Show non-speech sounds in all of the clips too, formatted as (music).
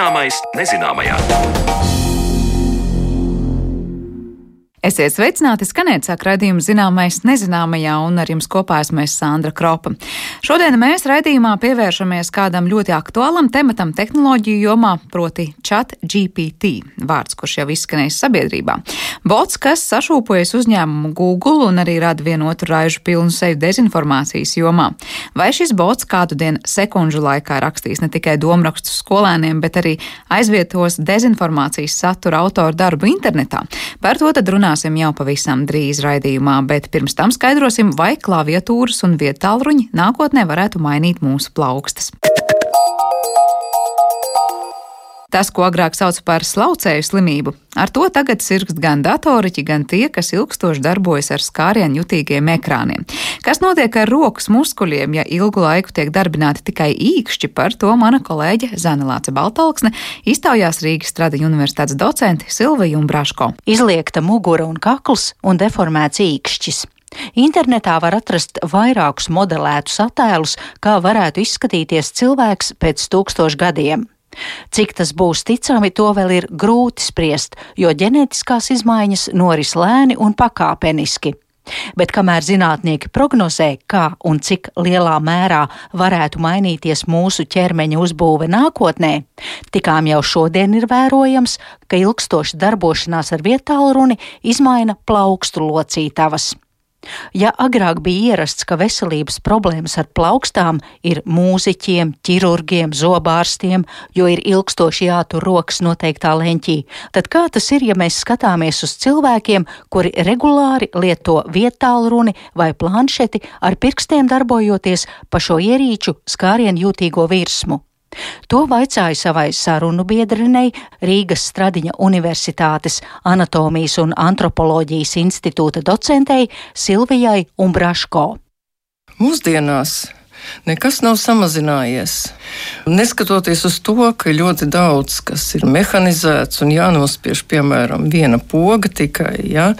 Zināmais nezināmajā. Esiet sveicināti, skanēt sāk raidījumu zināmais nezināmajā, un ar jums kopā esmu es Sandra Kropa. Šodien mēs raidījumā pievēršamies kādam ļoti aktuālam tematam tehnoloģiju jomā, proti chat GPT, vārds, kurš jau izskanējis sabiedrībā. Bots, kas sašūpojas uzņēmumu Google un arī rada vienotu raižu pilnu seju dezinformācijas jomā. Vai šis bots kādu dienu sekundžu laikā rakstīs ne tikai domrakstus skolēniem, bet arī aizvietos dezinformācijas satura autoru darbu internetā? Par to tad runā runāsim jau pavisam drīz raidījumā, bet pirms tam skaidrosim, vai klaviatūras un vietālruņi nākotnē varētu mainīt mūsu plaukstas. Tas, ko agrāk sauc par slaucēju slimību, ar to tagad sirgst gan datoriķi, gan tie, kas ilgstoši darbojas ar skārienu jutīgiem ekrāniem. Kas notiek ar rokas muskuļiem, ja ilgu laiku tiek darbināti tikai īkšķi, par to mana kolēģe Zanelāce Baltalksne iztaujās Rīgas Stradiņu universitātes docenti Silvija Umbraško. Izliekta mugura un kakls un deformēts īkšķis. Internetā var atrast vairākus modelētus attēlus, kā varētu izskatīties cilvēks pēc tūkstošu gadiem. Cik tas būs ticami, to vēl ir grūti spriest, jo ģenētiskās izmaiņas noris lēni un pakāpeniski. Bet kamēr zinātnieki prognozē, kā un cik lielā mērā varētu mainīties mūsu ķermeņa uzbūve nākotnē, tikām jau šodien ir vērojams, ka ilgstoša darbošanās ar vietālruni izmaina plaukstu locītavas. Ja agrāk bija ierasts, ka veselības problēmas ar plaukstām ir mūziķiem, ķirurgiem, zobārstiem, jo ir ilgstoši jātur rokas noteiktā leņķī, tad kā tas ir, ja mēs skatāmies uz cilvēkiem, kuri regulāri lieto vietālruni vai planšeti ar pirkstiem darbojoties pa šo ierīču skārienu jūtīgo virsmu? To vaicāju savai sarunu biedrenei Rīgas Stradiņa Universitātes anatomijas un antropoloģijas institūta docentei Silvijai Umbraško. Mūsdienās nekas nav samazinājies. Neskatoties uz to, ka ļoti daudz kas ir mehanizēts un jānospiež, piemēram, viena poga tikai, ja,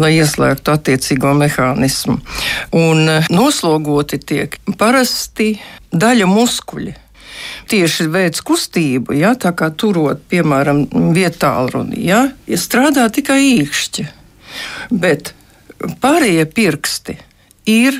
lai ieslēgtu attiecīgo mehānismu. Un noslogoti tiek parasti daļa muskuļi tieši veids kustību, ja, tā kā turot, piemēram, vietālruni, ja, ja strādā tikai īkšķi. Bet pārējie pirksti ir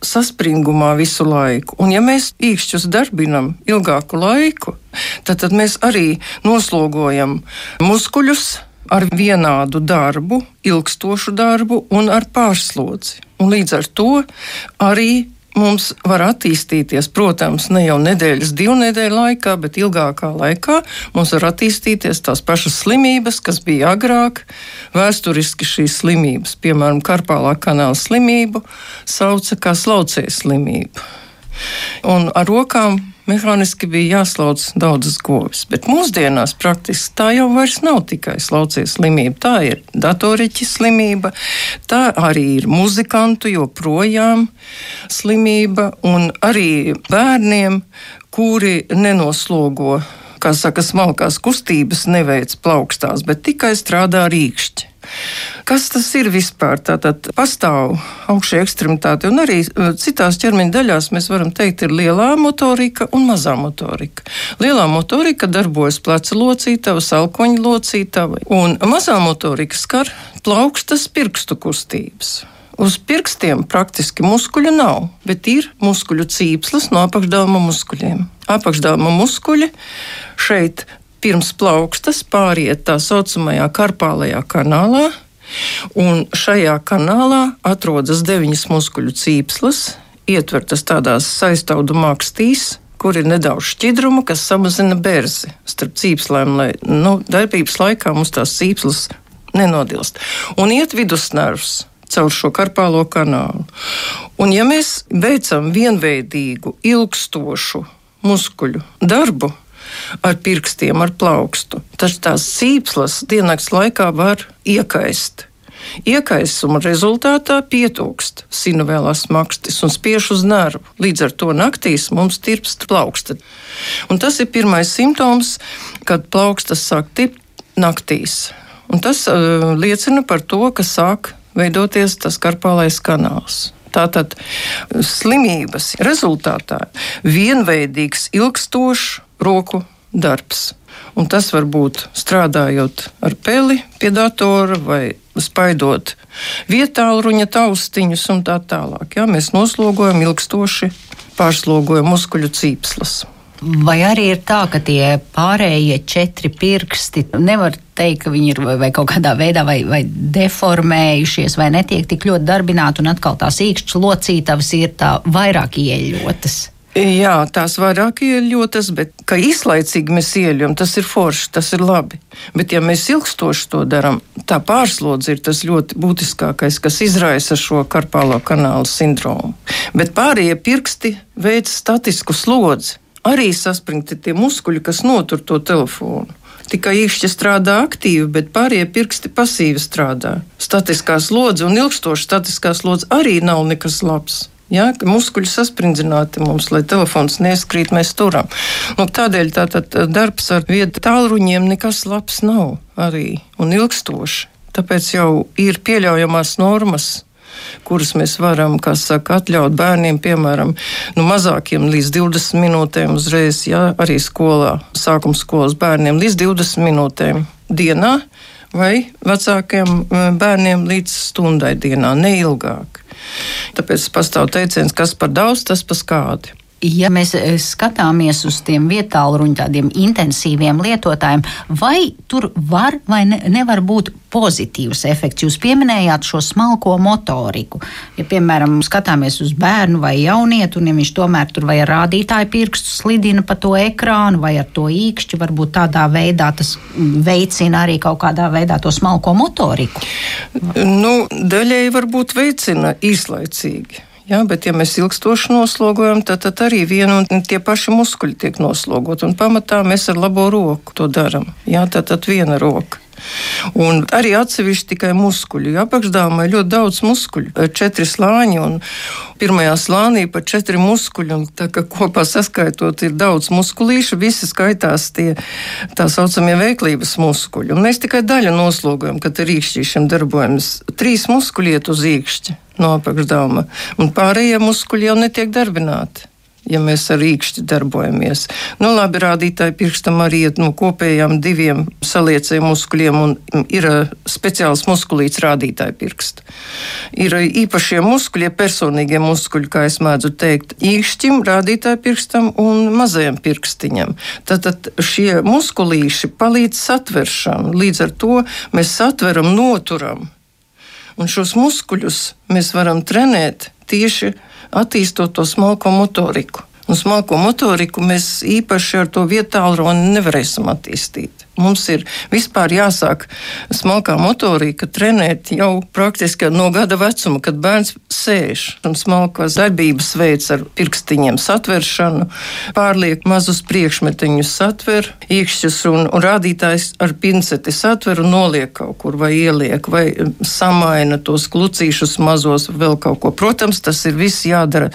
saspringumā visu laiku. Un, ja mēs īkšķus darbinam ilgāku laiku, tad, tad mēs arī noslogojam muskuļus ar vienādu darbu, ilgstošu darbu un ar pārslodzi. Un līdz ar to arī mums var attīstīties, protams, ne jau nedēļas, divu nedēļu laikā, bet ilgākā laikā mums var attīstīties tās pašas slimības, kas bija agrāk. Vēsturiski šīs slimības, piemēram, karpālā kanāla slimību, sauca kā slaucēju slimību. Un ar rokām mehāniski bija jāslauc daudzas govis. Bet mūsdienās praktiski tā jau vairs nav tikai slaucies slimība. Tā ir datoriķa slimība, tā arī ir muzikantu joprojām slimība un arī bērniem, kuri nenoslogo, kā saka, smalkās kustības, neveic plaukstās, bet tikai strādā rīkšķi. Kas tas ir vispār? Tātad pastāv augšējā ekstremitāte, un arī e, citās ķermeņa daļās mēs varam teikt, ir lielā motorika un mazā motorika. Lielā motorika darbojas pleca locītava, salkoņa locītava, un mazā motorika skar plaukstas pirkstu kustības. Uz pirkstiem praktiski muskuļu nav, bet ir muskuļu cīpslas no apakšdāvuma muskuļiem. Apakšdāvuma muskuļi šeit pirms plaukstas pāriet tā saucamajā karpālajā kanālā, un šajā kanālā atrodas deviņas muskuļu cīpslas, ietvertas tādās saistaudu makstīs, kur ir nedaudz šķidruma, kas samazina bērzi starp cīpslēm, lai nu, darbības laikā mums tās cīpslas nenodilst. Un iet vidusnervs caur šo karpālo kanālu. Un ja mēs veicam vienveidīgu, ilgstošu muskuļu darbu, ar pirkstiem, ar plaukstu. Tad tās sīpslas diennakts laikā var iekaist. Iekaisuma rezultātā pietūkst sinuvēlās makstis un spiež uz nervu. Līdz ar to naktīs mums tirpst plauksta. Un tas ir pirmais simptoms, kad plaukstas sāk tirpt naktīs. Un tas uh, liecina par to, ka sāk veidoties tas karpālais kanāls. Tātad slimības rezultātā vienveidīgs, ilgstošs roku darbs. Un tas var būt strādājot ar peli pie datora vai spaidot vietāluņa taustiņus un tā tālāk. Ja? Mēs noslogojam ilgstoši pārslogojam muskuļu cīpslas. Vai arī ir tā, ka tie pārējie četri pirksti nevar teikt, ka viņi ir vai, vai kaut kādā veidā vai, vai deformējušies, vai netiek tik ļoti darbināti, un atkal tās īkšķis locītavas ir tā vairāk ieļotas? Jā, tās vairāk ieļotas, bet kā īslaicīgi mēs ieļojam, tas ir forši, tas ir labi. Bet, ja mēs ilgstoši to darām, tā pārslodze ir tas ļoti būtiskākais, kas izraisa šo karpālo kanālu sindromu. Bet pārējie pirksti veic statisku slodzi. Arī saspringti tie muskuļi, kas notur to telefonu. Tikai īkšķi strādā aktīvi, bet pārējie pirksti pasīvi strādā. Statiskā slodze un ilgstoša statiskā slodze arī nav nekas labs. Ja, muskuļi sasprindzināti mums, lai telefons neskrīt, mēs turam. Nu, tādēļ tātad darbs ar vietu tālruņiem nekas labs nav arī un ilgstoši. Tāpēc jau ir pieļaujamās normas, kuras mēs varam, saka, atļaut bērniem, piemēram, nu, mazākiem līdz 20 minūtēm uzreiz, ja arī skolā, sākuma skolas bērniem līdz 20 minūtēm dienā vai vecākiem bērniem līdz stundai dienā, neilgāk. Tāpēc pastāv teiciens, kas par daudz, tas par skādi. Ja mēs eh, skatāmies uz tiem vietāluņu tādiem intensīviem lietotājiem, vai tur var vai ne, nevar būt pozitīvs efekts? Jūs pieminējāt šo smalko motoriku. Ja, piemēram, skatāmies uz bērnu vai jaunietu, un ja viņš tomēr tur vai ar rādītāju pirkstu slidina pa to ekrānu vai ar to īkšķi, varbūt tādā veidā tas veicina arī kaut kādā veidā to smalko motoriku. Nu, daļēji varbūt veicina īslaicīgi. Jā, bet, ja mēs ilgstoši noslogojam, tad, tad arī viena un tie paši muskuļi tiek noslogoti. Un pamatā mēs ar labo roku to darām. Jā, tad, tad viena roka. Un arī atsevišķi tikai muskuļi. Apakšdāmā ir ļoti daudz muskuļu, četri slāņi. Pirmajā slānī pat četri muskuļi, un tā kā kopā saskaitot ir daudz muskulīšu, visi skaitās tie tā saucamie veiklības muskuļi. Un mēs tikai daļu noslogojam, kad ar īkšķīšiem darbojamies. Trīs muskuļi iet uz īkšķi no apakšdāma, un pārējie muskuļi jau netiek darbināti ja mēs ar īkšķi darbojamies. Nu, labi, rādītāji pirkstam arī iet no kopējām diviem saliecēju muskuļiem, un ir speciāls muskulīts rādītāji pirksta. Ir īpašie muskuļi, personīgie muskuļi, kā es mēdzu teikt, īkšķim, rādītāju pirkstam un mazajam pirkstiņam. Tātad šie muskulīši palīdz satveršanu, līdz ar to mēs satveram, noturam Un šos muskuļus mēs varam trenēt tieši attīstot to smalko motoriku. Un smalko motoriku mēs īpaši ar to vietālu runu nevarēsim attīstīt. Mums ir vispār jāsāk smalkā motorika trenēt jau praktiski no gada vecuma, kad bērns sēž un smalkās darbības veids ar pirkstiņiem satveršanu, pārliek mazus priekšmetiņus satver, iekšķus un, un rādītājs ar pinceti satver un noliek kaut kur vai ieliek vai samaina tos klucīšus mazos vēl kaut ko. Protams, tas ir viss jādara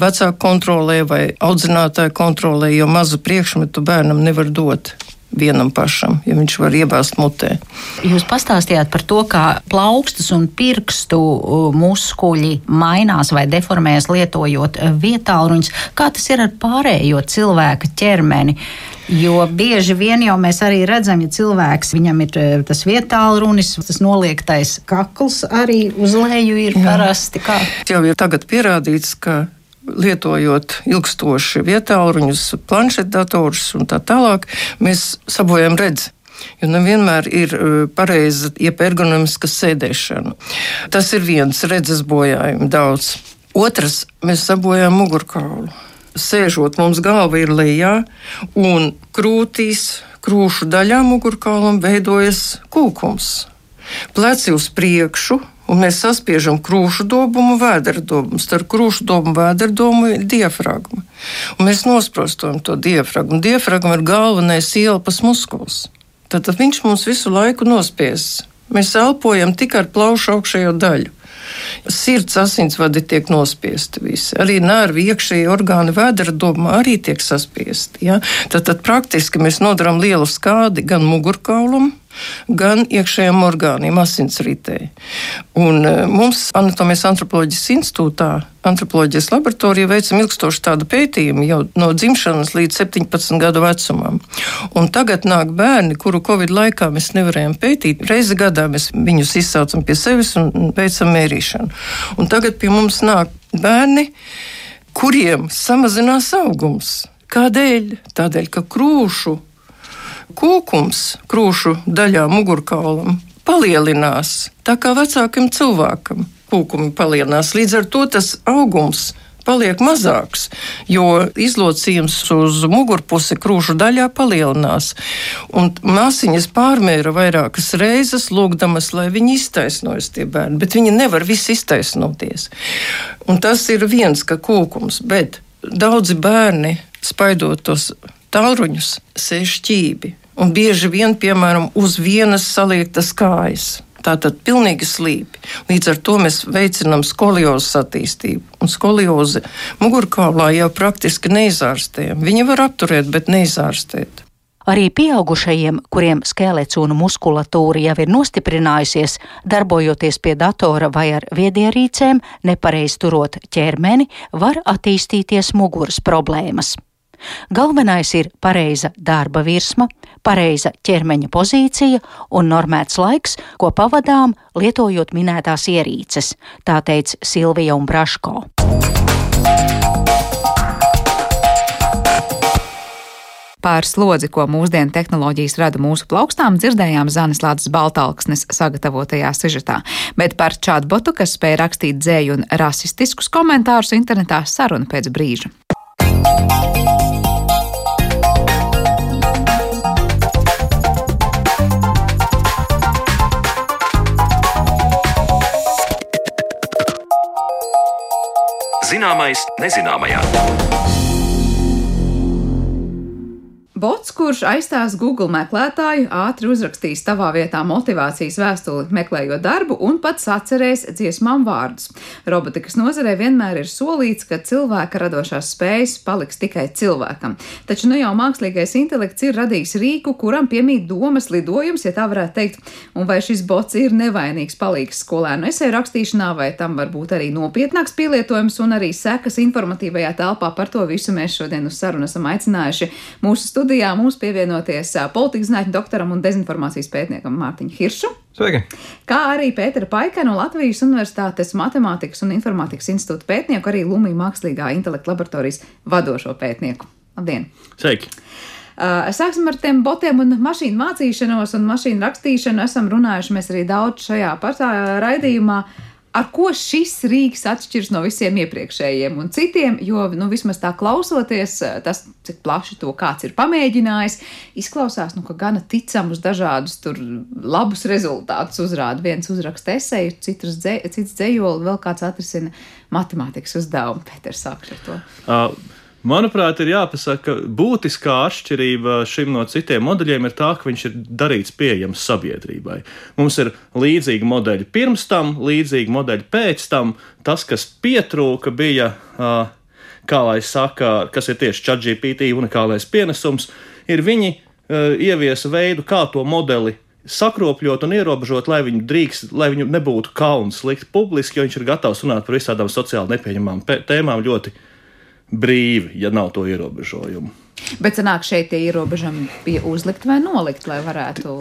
vecāku kontrolē vai audzinātāju kontrolē, jo mazu priekšmetu bērnam nevar dot vienam pašam, ja viņš var iebāzt mutē. Jūs pastāstījāt par to, kā plaukstas un pirkstu muskuļi mainās vai deformējas lietojot e, vietāluņus. Kā tas ir ar pārējo cilvēka ķermeni? Jo bieži vien jau mēs arī redzam, ja cilvēks viņam ir e, tas vietālu runis, tas noliektais kakls arī uz leju ir parasti. Kā? Jau ir tagad pierādīts, ka lietojot ilgstoši vietāluņus, planšetdatorus un tā tālāk, mēs sabojam redzi. Jo nevienmēr ir e, pareiza, jeb ergonomiska sēdēšana. Tas ir viens redzes bojājums daudz. Otrs, mēs sabojājam mugurkaulu. Sēžot, mums galva ir lejā, un krūtīs, krūšu daļā mugurkaulam veidojas kūkums. Pleci uz priekšu, Un mēs saspiežam krūšu dobumu, vēdera dobumu. Starp krūšu dobumu un vēdera dobumu ir diafragma. Un mēs nosprostojam to diafragmu. Diafragma ir galvenais ielpas muskulis. Tad viņš mums visu laiku nospies. Mēs elpojam tikai ar plaušu augšējo daļu. Sirds asinsvadi tiek nospiesti visi. Arī nervi, iekšēji orgāni, vēdera domā arī tiek saspiesti. Ja? Tad, tad praktiski mēs nodaram lielu skādi gan mugurkaulam, gan iekšējiem orgāniem, asinsritē. Un e, mums Anatomijas antropoloģijas institūtā, antropoloģijas laboratorijā veicam ilgstoši tādu pētījumu jau no dzimšanas līdz 17 gadu vecumam. Un tagad nāk bērni, kuru Covid laikā mēs nevarējām pētīt. Reizi gadā mēs viņus izsaucam pie sevis un veicam mērīšanu. Un tagad pie mums nāk bērni, kuriem samazinās augums. Kādēļ? Tādēļ, ka krūšu kūkums krūšu daļā mugurkaulam palielinās. Tā kā vecākam cilvēkam kūkumi palielinās, līdz ar to tas augums paliek mazāks, jo izlocījums uz mugurpusi krūšu daļā palielinās. Un māsiņas pārmēra vairākas reizes, lūgdamas, lai viņi iztaisnojas tie bērni, bet viņi nevar visi iztaisnoties. Un tas ir viens, ka kūkums, bet daudzi bērni spaidot tos tālruņus, sēž ķībi. Un bieži vien, piemēram, uz vienas saliektas kājas. Tātad pilnīgi slīpi. Līdz ar to mēs veicinām skoliozes attīstību. Un skolioze mugurkaulā jau praktiski neizārstējam. Viņi var apturēt, bet neizārstēt. Arī pieaugušajiem, kuriem skelets un muskulatūra jau ir nostiprinājusies, darbojoties pie datora vai ar viedierīcēm, nepareiz turot ķermeni, var attīstīties muguras problēmas. Galvenais ir pareiza darba virsma, pareiza ķermeņa pozīcija un normēts laiks, ko pavadām lietojot minētās ierīces, tā teica Silvija un Braško. Par slodzi, ko mūsdienu tehnoloģijas rada mūsu plaukstām, dzirdējām Zanes Lādes Baltalksnes sagatavotajā sižetā, bet par chatbotu, kas spēja rakstīt dzēju un rasistiskus komentārus internetā, saruna pēc brīža. Zināmais nezināmajā. Kurš aizstās Google meklētāju, ātri uzrakstīs tavā vietā motivācijas vēstuli, meklējot darbu, un pats atcerēs dziesmām vārdus. Robotikas nozarē vienmēr ir solīts, ka cilvēka radošās spējas paliks tikai cilvēkam. Taču nu jau mākslīgais intelekts ir radījis rīku, kuram piemīt domas lidojums, ja tā varētu teikt, un vai šis bots ir nevainīgs palīgs skolēnu esēju rakstīšanā, vai tam var būt arī nopietnāks pielietojums un arī sekas informatīvajā telpā. Par to visu mēs šodien uz sarunu esam aicinājuši mūsu studiju studijā mums pievienoties politikas zinātņu doktoram un dezinformācijas pētniekam Mārtiņu Hiršu. Sveiki! Kā arī Pētera Paika no Latvijas Universitātes Matemātikas un Informātikas institūta pētnieku, arī Lumija Mākslīgā intelekta laboratorijas vadošo pētnieku. Labdien! Sveiki! Sāksim ar tiem botiem un mašīnu mācīšanos un mašīnu rakstīšanu. Esam runājuši mēs arī daudz šajā pašā raidījumā. Uh, ar ko šis rīks atšķiras no visiem iepriekšējiem un citiem, jo, nu, vismaz tā klausoties, tas, cik plaši to kāds ir pamēģinājis, izklausās, nu, ka gana ticams dažādus tur labus rezultātus uzrāda. Viens uzraksta esēju, cits, dzē, cits dzējoli, vēl kāds atrisina matemātikas uzdevumu. Pēters, sākšu ar to. Uh. Manuprāt, ir jāpasaka, ka būtiskā atšķirība šim no citiem modeļiem ir tā, ka viņš ir darīts pieejams sabiedrībai. Mums ir līdzīgi modeļi pirms tam, līdzīgi modeļi pēc tam. Tas, kas pietrūka, bija, kā lai saka, kas ir tieši ChatGPT unikālais pienesums, ir viņi ieviesa veidu, kā to modeli sakropļot un ierobežot, lai viņu drīkst, lai viņu nebūtu kauns likt publiski, jo viņš ir gatavs runāt par visādām sociāli nepieņemamām tēmām ļoti brīvi, ja nav to ierobežojumu. Bet sanāk, šeit tie ierobežojumi bija uzlikt vai nolikt, lai varētu.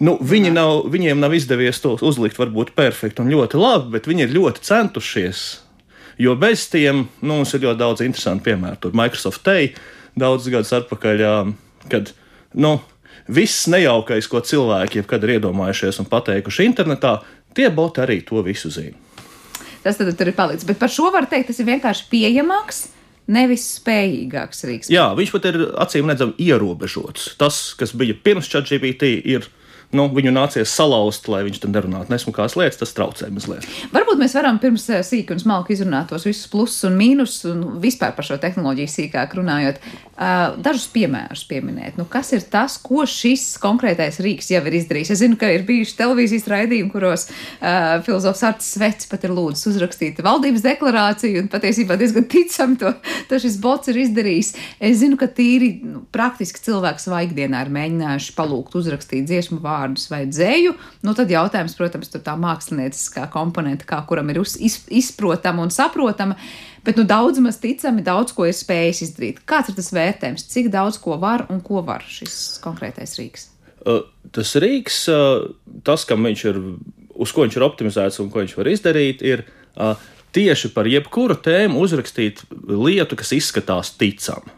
Nu, viņi nav, viņiem nav izdevies to uzlikt, varbūt perfekti un ļoti labi, bet viņi ir ļoti centušies. Jo bez tiem nu, mums ir ļoti daudz interesantu piemēru. Tur Microsoft Tei daudzus gadus atpakaļ, kad nu, viss nejaukais, ko cilvēki jebkad ir iedomājušies un pateikuši internetā, tie boti arī to visu zina. Tas tad ir palicis. Bet par šo var teikt, tas ir vienkārši pieejamāks nevis spējīgāks rīks. Jā, viņš pat ir acīm redzami ierobežots. Tas, kas bija pirms ChatGPT, ir nu, viņu nācies salauzt, lai viņš tam nerunātu nesmukās lietas, tas traucē mazliet. Varbūt mēs varam pirms eh, sīki un smalki izrunāt tos visus plusus un mīnusus un vispār par šo tehnoloģiju sīkāk runājot. Uh, dažus piemērus pieminēt. Nu, kas ir tas, ko šis konkrētais rīks jau ir izdarījis? Es zinu, ka ir bijuši televīzijas raidījumi, kuros uh, filozofs Arts Svets pat ir lūdzis uzrakstīt valdības deklarāciju, un patiesībā diezgan ticami to, to šis bots ir izdarījis. Es zinu, ka tīri nu, praktiski cilvēks savā ikdienā ir mēģinājuši palūgt uzrakstīt dziesmu vārdu vārdus vai dzēju, nu tad jautājums, protams, tur tā mākslinieckā komponente, kā kuram ir uz, iz, izprotama un saprotama. Bet nu, daudz maz ticami, daudz ko ir spējis izdarīt. Kāds ir tas vērtējums, cik daudz ko var un ko var šis konkrētais rīks? Tas rīks, tas, kam viņš ir, uz ko viņš ir optimizēts un ko viņš var izdarīt, ir tieši par jebkuru tēmu uzrakstīt lietu, kas izskatās ticama.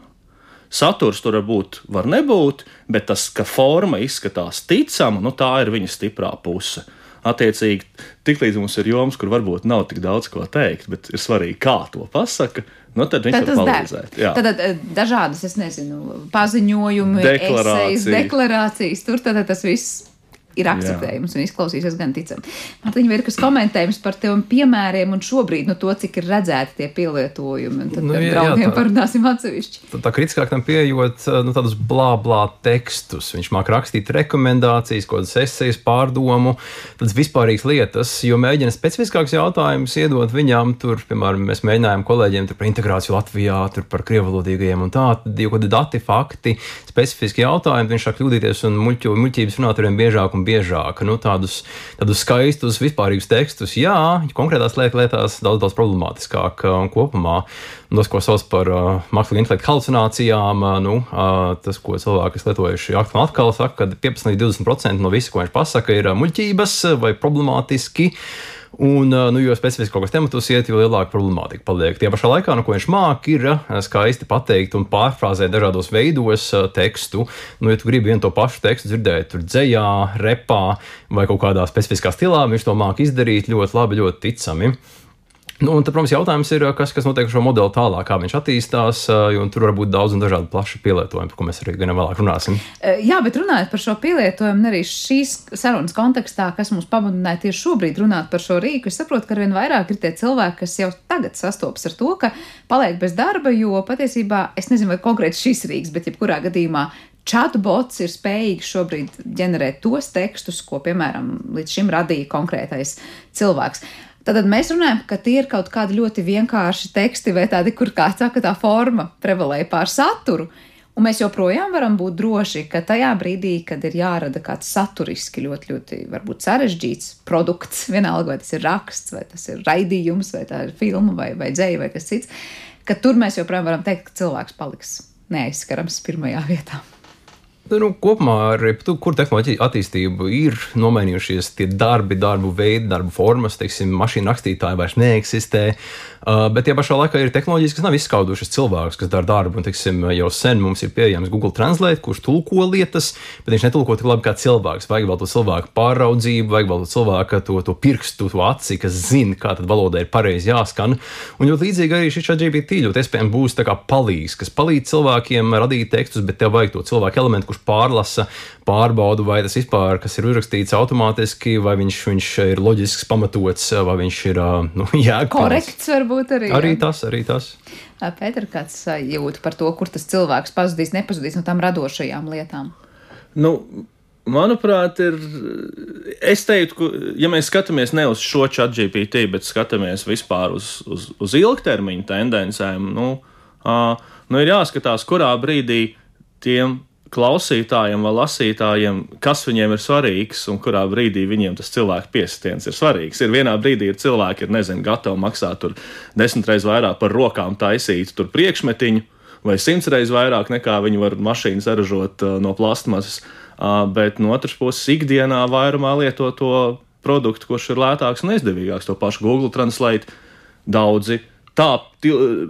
Saturs tur var būt, var nebūt, bet tas, ka forma izskatās ticama, nu tā ir viņa stiprā puse. Attiecīgi, tiklīdz mums ir joms, kur varbūt nav tik daudz ko teikt, bet ir svarīgi, kā to pasaka, Nu, tad viņš tad var palīdzēt. Tad, tad eh, dažādas, es nezinu, paziņojumi, deklarācijas, deklarācijas tur tad tas viss ir akceptējams un izklausīsies gan ticami. Man liekas, ir kas komentējums par tiem piemēriem un šobrīd nu, to, cik ir redzēti tie pielietojumi. Tad nu, jā, jā, tā, parunāsim atsevišķi. Tā, tā kritiskāk tam pieejot nu, tādus blā, blā tekstus. Viņš māk rakstīt rekomendācijas, kaut kādas esejas, pārdomu, tādas vispārīgas lietas, jo mēģina specifiskākus jautājumus iedot viņam. Tur, piemēram, mēs mēģinājām kolēģiem par integrāciju Latvijā, par krievalodīgajiem un tā, jo kādi dati, fakti, specifiski jautājumi, viņš sāk kļūdīties un muļķības runātājiem biežāk un biežāk. Nu, tādus, tādus skaistus, vispārīgus tekstus, jā, konkrētās lietās daudz, daudz problemātiskāk un kopumā. Un tas, ko sauc par uh, mākslīgu intelektu halucinācijām, uh, nu, uh, tas, ko cilvēki, lietojuši atkal, atkal saka, ka 15 līdz 20% no visa, ko viņš pasaka, ir muļķības vai problemātiski. Uh, Un, nu, jo specifiski kaut kas tematus iet, jo lielāka problemātika paliek. Tie pašā laikā, nu, ko viņš māca, ir skaisti pateikt un pārfrāzēt dažādos veidos tekstu. Nu, ja tu gribi vienu to pašu tekstu dzirdēt, tur dzējā, repā vai kaut kādā specifiskā stilā, viņš to māca izdarīt ļoti labi, ļoti ticami. Nu, un, tad, protams, jautājums ir, kas, kas notiek ar šo modeli tālāk, kā viņš attīstās, tur var būt daudz un dažādi plaši pielietojumi, par ko mēs arī gan vēlāk runāsim. Jā, bet runājot par šo pielietojumu, arī šīs sarunas kontekstā, kas mums pamudināja tieši šobrīd runāt par šo rīku, es saprotu, ka arvien vairāk ir tie cilvēki, kas jau tagad sastopas ar to, ka paliek bez darba, jo patiesībā es nezinu, vai konkrēti šis rīks, bet jebkurā gadījumā Chatbots ir spējīgs šobrīd ģenerēt tos tekstus, ko, piemēram, līdz šim radīja konkrētais cilvēks. Tad mēs runājam, ka tie ir kaut kādi ļoti vienkārši teksti vai tādi, kur kā saka, tā forma prevalē pār saturu. Un mēs joprojām varam būt droši, ka tajā brīdī, kad ir jārada kāds saturiski ļoti, ļoti varbūt sarežģīts produkts, (laughs) vienalga vai tas ir raksts, vai tas ir raidījums, vai tā ir filma, vai, vai dzēja, vai kas cits, ka tur mēs joprojām varam teikt, ka cilvēks paliks neaizskarams pirmajā vietā. Nu, kopumā ar kur tehnoloģija attīstību ir nomainījušies tie darbi, darbu veidi, darbu formas, teiksim, mašīnu rakstītāji vairs neeksistē. Uh, bet tie pašā laikā ir tehnoloģijas, kas nav izskaudušas cilvēkus, kas dara darbu. Un, teiksim, jau sen mums ir pieejams Google Translate, kurš tulko lietas, bet viņš netulko tik labi kā cilvēks. Vajag vēl to cilvēku pāraudzību, vajag vēl to cilvēku to, to pirkstu, to aci, kas zina, kā tad valoda ir pareizi jāskan. Un ļoti līdzīgi arī šis GPT ļoti iespējams būs palīgs, kas palīdz cilvēkiem radīt tekstus, bet tev vajag to cilvēku elementu, kurš pārlasa, pārbauda, vai tas vispār, kas ir uzrakstīts automātiski, vai viņš, viņš ir loģisks, pamatots, vai viņš ir nu, (laughs) jēgpilns. Korekts varbūt arī. Arī jā. tas, arī tas. Pēter, kāds jūt par to, kur tas cilvēks pazudīs, nepazudīs no tām radošajām lietām? Nu, manuprāt, ir. Es teiktu, ka, ja mēs skatāmies ne uz šo chat GPT, bet skatāmies vispār uz, uz, uz ilgtermiņa tendencēm, nu, uh, nu ir jāskatās, kurā brīdī tiem klausītājiem vai lasītājiem, kas viņiem ir svarīgs un kurā brīdī viņiem tas cilvēku piesitiens ir svarīgs. Ir vienā brīdī ir cilvēki, ir nezinu, gatavi maksāt tur desmit reizes vairāk par rokām taisīt tur priekšmetiņu, vai simts reizes vairāk nekā viņi var mašīnu saražot uh, no plastmasas. Uh, bet no otras puses, ikdienā vairumā lieto to produktu, kurš ir lētāks un izdevīgāks, to pašu Google Translate. Daudzi Tā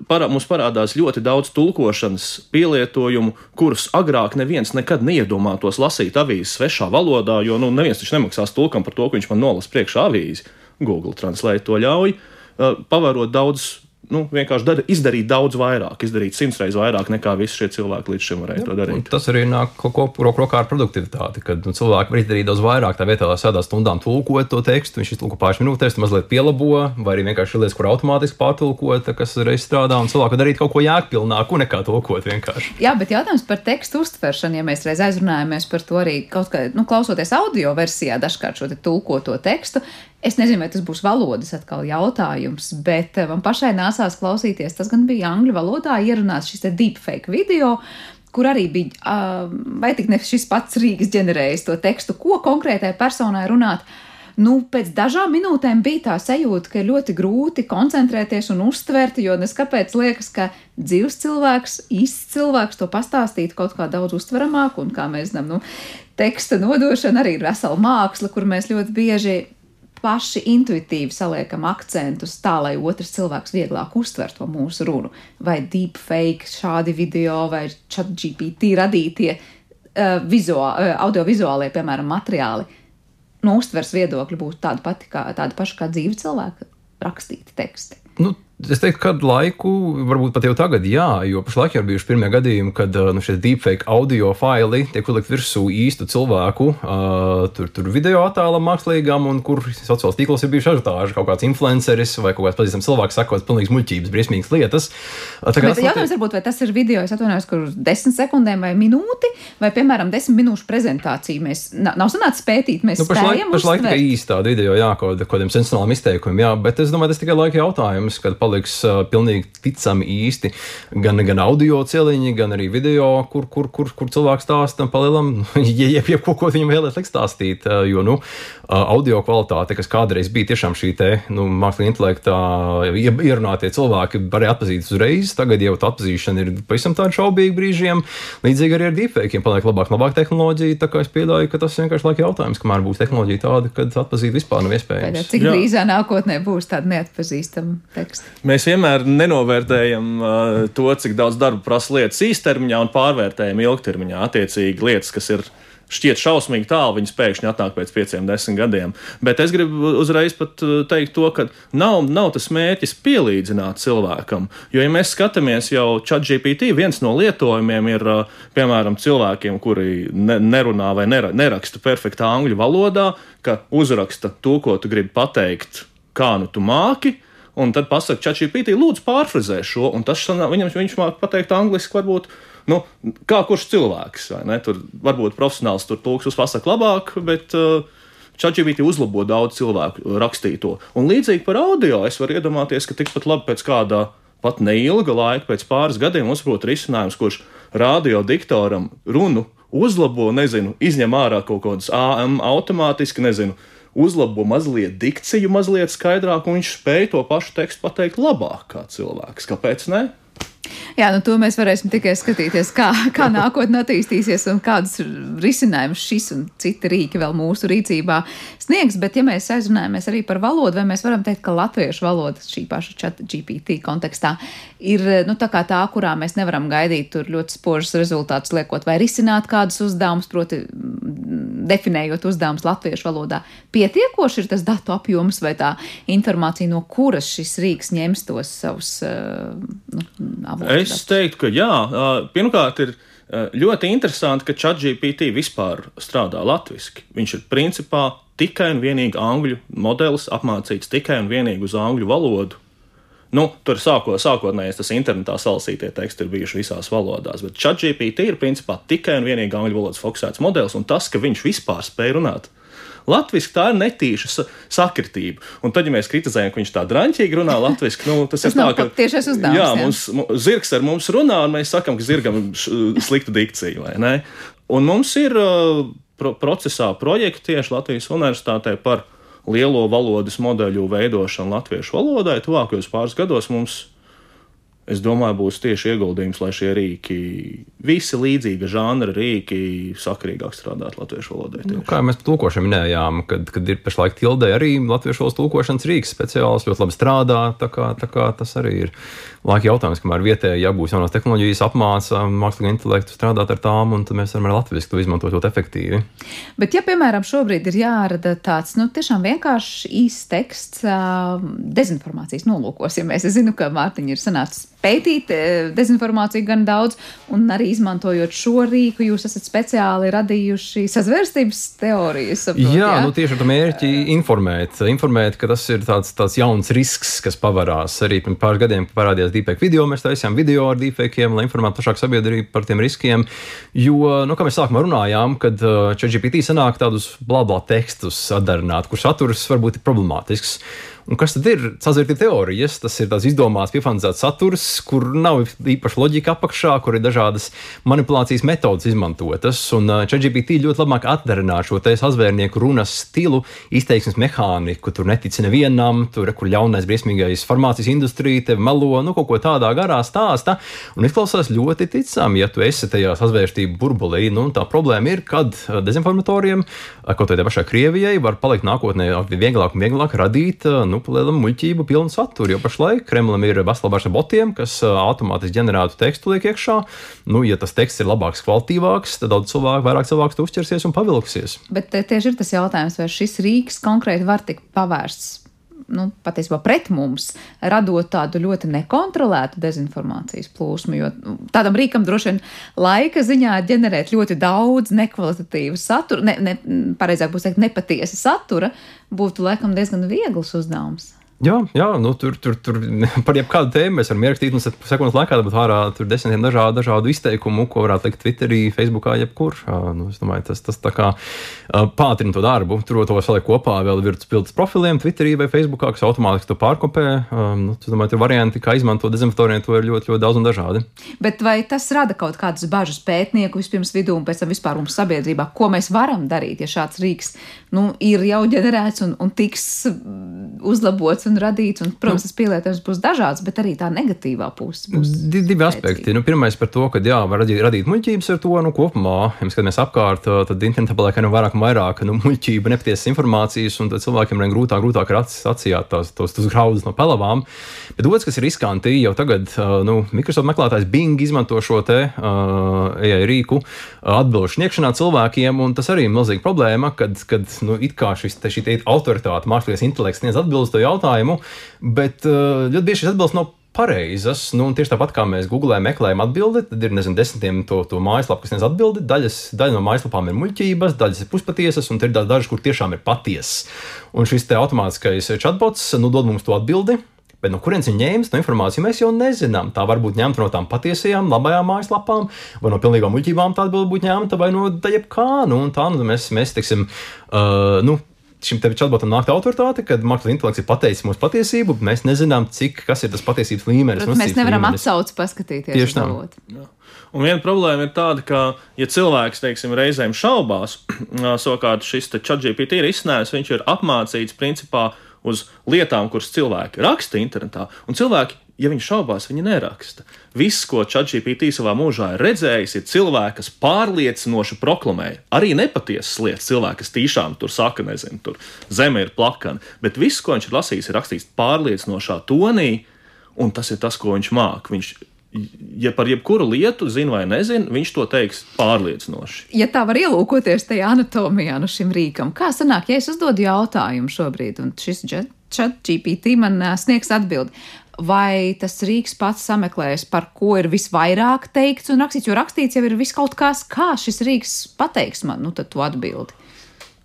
parā, mums parādās ļoti daudz tulkošanas pielietojumu, kurus agrāk neviens nekad neiedomātos lasīt avīzes svešā valodā, jo nu, neviens taču nemaksās tulkam par to, ka viņš man nolasa priekšā avīzi. Google Translate to ļauj, pavarot daudz nu, vienkārši dar, izdarīt daudz vairāk, izdarīt simts reizes vairāk nekā visi šie cilvēki līdz šim varēja Jā, to darīt. Tas arī nāk kopā ar produktivitāti, kad nu, cilvēki var izdarīt daudz vairāk. Tā vietā, lai sēdās stundām tulkot to tekstu, viņš iztulko pāris minūtēs, tu mazliet pielabo, vai arī vienkārši lietas, kur automātiski pārtulkot, kas reiz strādā, un cilvēku darīt kaut ko jēgpilnāku nekā tulkot vienkārši. Jā, bet jautājums par tekstu uztveršanu, ja mēs reiz aizrunājamies par to arī kaut kā, nu, klausoties audio versijā, dažkārt šo te tulkoto tekstu, Es nezinu, vai tas būs valodas atkal jautājums, bet eh, man pašai nāsās klausīties. Tas gan bija angļu valodā ierunāts šis deepfake video, kur arī bija, uh, vai tik ne šis pats Rīgas ģenerējis to tekstu, ko konkrētai personai runāt. Nu, pēc dažām minūtēm bija tā sajūta, ka ir ļoti grūti koncentrēties un uztvert, jo neskapēc liekas, ka dzīves cilvēks, īsts cilvēks to pastāstīt kaut kā daudz uztveramāk, un kā mēs zinām, nu, teksta nodošana arī ir vesela māksla, kur mēs ļoti bieži paši intuitīvi saliekam akcentus tā, lai otrs cilvēks vieglāk uztver to mūsu runu. Vai deepfake, šādi video vai chat GPT radītie uh, vizuā, uh, audiovizuālie, piemēram, materiāli. No uztvers viedokļa būtu tāda pati kā tāda paša kā dzīva cilvēka rakstīti teksti. Nu, Es teiktu, kādu laiku, varbūt pat jau tagad, jā, jo pašlaik jau ir bijuši pirmie gadījumi, kad nu, šie deepfake audio faili tiek uzlikt virsū īstu cilvēku, uh, tur, tur video attēlam mākslīgam, un kur sociālās tīklos ir bijuši ažutāži, kaut kāds influenceris vai kaut kāds pazīstams cilvēks sakot pilnīgas muļķības, briesmīgas lietas. Tā kā tas jautājums varbūt, vai tas ir video, es atvainojos, kur desmit sekundēm vai minūti, vai, piemēram, desmit minūšu prezentāciju mēs nav sanācis pētīt, mēs nu, pašlaik, pašlaik tikai īstā video, jā, kaut kādiem sensacionāliem izteikumiem, jā, bet es domāju, tas tikai laika jautājums, kad paliks pilnīgi ticami īsti gan, gan audio celiņi, gan arī video, kur, kur, kur, kur cilvēks stāsta palielam, (laughs) ja, ja, ja ko, ko viņam vēlēs likt stāstīt. Jo, nu, audio kvalitāte, kas kādreiz bija tiešām šī te, nu, mākslinieka intelekta ierunātie cilvēki, varēja atpazīt uzreiz. Tagad jau tā atpazīšana ir pavisam tāda šaubīga brīžiem. Līdzīgi arī ar deepfakiem paliek labāk, labāk tehnoloģija. Tā kā es pieļauju, ka tas vienkārši laika jautājums, kamēr būs tehnoloģija tāda, kad atpazīt vispār nav iespējams. Pēc, cik drīzā nākotnē būs tāda neatpazīstama teksta? Mēs vienmēr nenovērtējam uh, to, cik daudz darba prasa lietas īstermiņā un pārvērtējam ilgtermiņā. Attiecīgi lietas, kas ir šķiet šausmīgi tālu, viņas pēkšņi atnāk pēc pieciem, desmit gadiem. Bet es gribu uzreiz pat teikt to, ka nav, nav tas mērķis pielīdzināt cilvēkam. Jo, ja mēs skatāmies jau ChatGPT, viens no lietojumiem ir, piemēram, cilvēkiem, kuri ne, nerunā vai nera, neraksta perfektā angļu valodā, ka uzraksta to, ko tu gribi pateikt, kā nu tu māki un tad pasakā, ChatGPT, lūdzu, pārfrazē šo, un tas viņam, viņš māca pateikt angliski, varbūt. Nu, kā kurš cilvēks, vai ne? Tur varbūt profesionāls tur tulks uzpasaka labāk, bet uh, ChatGPT uzlabo daudz cilvēku rakstīto. Un līdzīgi par audio es varu iedomāties, ka tikpat labi pēc kāda pat neilga laika, pēc pāris gadiem būtu risinājums, kurš radio diktoram runu uzlabo, nezinu, izņem ārā kaut kādas AM automātiski, nezinu, uzlabo mazliet dikciju, mazliet skaidrāk, un viņš spēja to pašu tekstu pateikt labāk kā cilvēks. Kāpēc ne? Jā, nu to mēs varēsim tikai skatīties, kā, kā nākotnē attīstīsies un kādus risinājumus šis un citi rīki vēl mūsu rīcībā sniegs. Bet, ja mēs aizrunājamies arī par valodu, vai mēs varam teikt, ka latviešu valoda šī paša chat GPT kontekstā ir nu, tā, tā, kurā mēs nevaram gaidīt ļoti spožus rezultātus, liekot vai risināt kādus uzdevumus, proti, definējot uzdevumus latviešu valodā. Pietiekoši ir tas datu apjoms vai tā informācija, no kuras šis rīks ņems tos savus nu, avotus. Es teiktu, ka jā. Pirmkārt, ir ļoti interesanti, ka ChatGPT vispār strādā latviešu. Viņš ir principā tikai un vienīgi angļu modelis, apmācīts tikai un vienīgi uz angļu valodu. Nu, tur sāko, sākotnēji tas internetā salasītie teksti ir bijuši visās valodās, bet ChatGPT ir principā tikai un vienīgi angļu valodas fokusēts modelis, un tas, ka viņš vispār spēj runāt Latvijas tā ir netīša sakritība. Un tad, ja mēs kritizējam, ka viņš tā drāmķīgi runā latviešu, nu, tas, tas ir tā, ka tiešais uzdevums. Jā, mums, mums zirgs ar mums runā, un mēs sakam, ka zirgam ir slikta dikcija? Un mums ir uh, pro procesā projekti tieši Latvijas universitātē par lielo valodas modeļu veidošanu latviešu valodai. Tuvākajos pāris gados mums es domāju, būs tieši ieguldījums, lai šie rīki, visi līdzīga žanra rīki, sakarīgāk strādātu latviešu valodā. Nu, kā mēs tulkošanu minējām, kad, kad ir pašlaik tildē arī latviešu valodas tulkošanas rīks speciāls, ļoti labi strādā. Tā kā, tā kā tas arī ir laika jautājums, kamēr vietēji jābūt jaunās tehnoloģijas, apmāca mākslīgo intelektu strādāt ar tām, un tad mēs varam latviešu to izmantot ļoti efektīvi. Bet, ja, piemēram, šobrīd ir jārada tāds, nu, tiešām vienkāršs īsts teksts dezinformācijas nolūkos, ja mēs, es zinu, ka Mārtiņa ir sanācis pētīt dezinformāciju gan daudz, un arī izmantojot šo rīku, jūs esat speciāli radījuši sazvērstības teorijas. Saprot, jā, jā, nu tieši ar mērķi informēt, informēt, ka tas ir tāds, tāds jauns risks, kas pavarās. Arī pirms pāris gadiem parādījās deepfake video, mēs taisījām video ar deepfakiem, lai informētu plašāku sabiedrību par tiem riskiem. Jo, nu, kā mēs sākumā runājām, kad uh, ChatGPT sanāk tādus blā tekstus atdarināt, kur saturs varbūt ir problemātisks. Un kas tad ir sazvērtība teorijas? Tas ir tāds izdomāts, piefantāzēts saturs, kur nav īpaši loģika apakšā, kur ir dažādas manipulācijas metodas izmantotas. Un ChatGPT ļoti labāk atdarinā šo te sazvērnieku runas stilu, izteiksmes mehāniku. Tur netic nevienam, tur ir kur ļaunais, briesmīgais farmācijas industrija, tev melo, nu kaut ko tādā garā stāsta. Un izklausās ļoti ticami, ja tu esi tajā sazvērstību burbulī. Nu, tā problēma ir, kad dezinformatoriem, kaut vai pašai Krievijai, var palikt nākotnē vieglāk un vieglāk radīt nu, nu, palielam muļķību pilnu saturu. Jo pašlaik Kremlim ir veselabārs ar botiem, kas automātiski ģenerētu tekstu liek iekšā. Nu, ja tas teksts ir labāks, kvalitīvāks, tad daudz cilvēku, vairāk cilvēku uzķersies un pavilksies. Bet tieši ir tas jautājums, vai šis rīks konkrēti var tikt pavērsts nu, patiesībā pret mums, radot tādu ļoti nekontrolētu dezinformācijas plūsmu. Jo nu, tādam rīkam droši vien laika ziņā ģenerēt ļoti daudz nekvalitatīvu saturu, ne, ne, pareizāk būs teikt, nepatiesa satura, būtu laikam diezgan viegls uzdevums. Jā, jā nu, tur, tur, tur (laughs) par jebkādu tēmu mēs varam ierakstīt. Mums sekundes laikā būtu ārā desmitiem dažādu, dažādu izteikumu, ko varētu likt Twitterī, Facebookā, jebkur. Nu, es domāju, tas, tas tā kā pātrina to darbu. Tur to saliek kopā vēl virsmas pildas profiliem, Twitterī vai Facebookā, kas automātiski to pārkopē. Nu, es domāju, tur varianti, kā izmantot dezinfektoriem, to ir ļoti, ļoti daudz un dažādi. Bet vai tas rada kaut kādas bažas pētnieku vispirms vidū un pēc tam vispār mums sabiedrībā? Ko mēs varam darīt, ja šāds rīks nu, ir jau ģenerēts un, un tiks uzlabots? Un radīts. Un, protams, tas pielietojums būs dažāds, bet arī tā negatīvā puse būs. Divi spēcīga. aspekti. Nu, pirmais par to, ka jā, var radīt, radīt muļķības ar to nu, kopumā. Ja mēs skatāmies apkārt, tad internetā paliek nu, vairāk un vairāk nu, muļķība, nepatiesas informācijas, un cilvēkiem ir grūtāk, grūtāk atsijāt tos, tos, tos graudus no pelavām. Bet otrs, kas ir riskanti, jau tagad nu, Microsoft meklētājs Bing izmanto šo te uh, AI rīku atbildžu sniegšanā cilvēkiem, un tas arī ir milzīga problēma, kad, kad nu, it kā šis, te, šī autoritāte, mākslinieks intelekts sniedz atbildes to jautājumu jautājumu, bet uh, ļoti bieži šis atbildes nav pareizas. Nu, tieši tāpat kā mēs googlējam, meklējam atbildi, tad ir nezinu, desmitiem to, to mājaslapu, kas sniedz atbildi. Daļas, daļa no mājaslapām ir muļķības, daļas ir puspatiesas, un ir dažas, kur tiešām ir patiesas. Un šis automātiskais chatbots nu, dod mums to atbildi. Bet no kurienes viņa ņēmas to informāciju, mēs jau nezinām. Tā var būt ņemta no tām patiesajām, labajām mājaslapām, vai no pilnīgām muļķībām tā būtu ņemta, vai no jebkā. Nu, tā nu, mēs, mēs teiksim, uh, nu, šim chatbotam nāk autoritāte, kad mākslinieks intelekts ir pateicis mūsu patiesību, mēs nezinām, cik tas ir tas patiesības līmenis. Protams, mēs nevaram atsaukt, paskatīties. Tieši tā. Un viena problēma ir tāda, ka, ja cilvēks, teiksim, reizēm šaubās, (clears throat) savukārt šis ChatGPT ir izsnēs, viņš ir apmācīts principā uz lietām, kuras cilvēki raksta internetā, un cilvēki ja viņi šaubās, viņi neraksta. Viss, ko ChatGPT savā mūžā ir redzējis, ir cilvēks, kas pārliecinoši proklamē. Arī nepatiesas lietas, cilvēks, kas tiešām tur saka, nezinu, tur zeme ir plakana. Bet viss, ko viņš ir lasījis, ir rakstīts pārliecinošā tonī, un tas ir tas, ko viņš māca. Viņš ja par jebkuru lietu zina vai nezina, viņš to teiks pārliecinoši. Ja tā var ielūkoties tajā anatomijā no šim rīkam, kā sanāk, ja es uzdodu jautājumu šobrīd, un šis chat GPT man sniegs atbildi, vai tas rīks pats sameklēs, par ko ir visvairāk teikts un rakstīts, jo rakstīts jau ir viss kaut kas, kā šis rīks pateiks man, nu tad tu atbildi.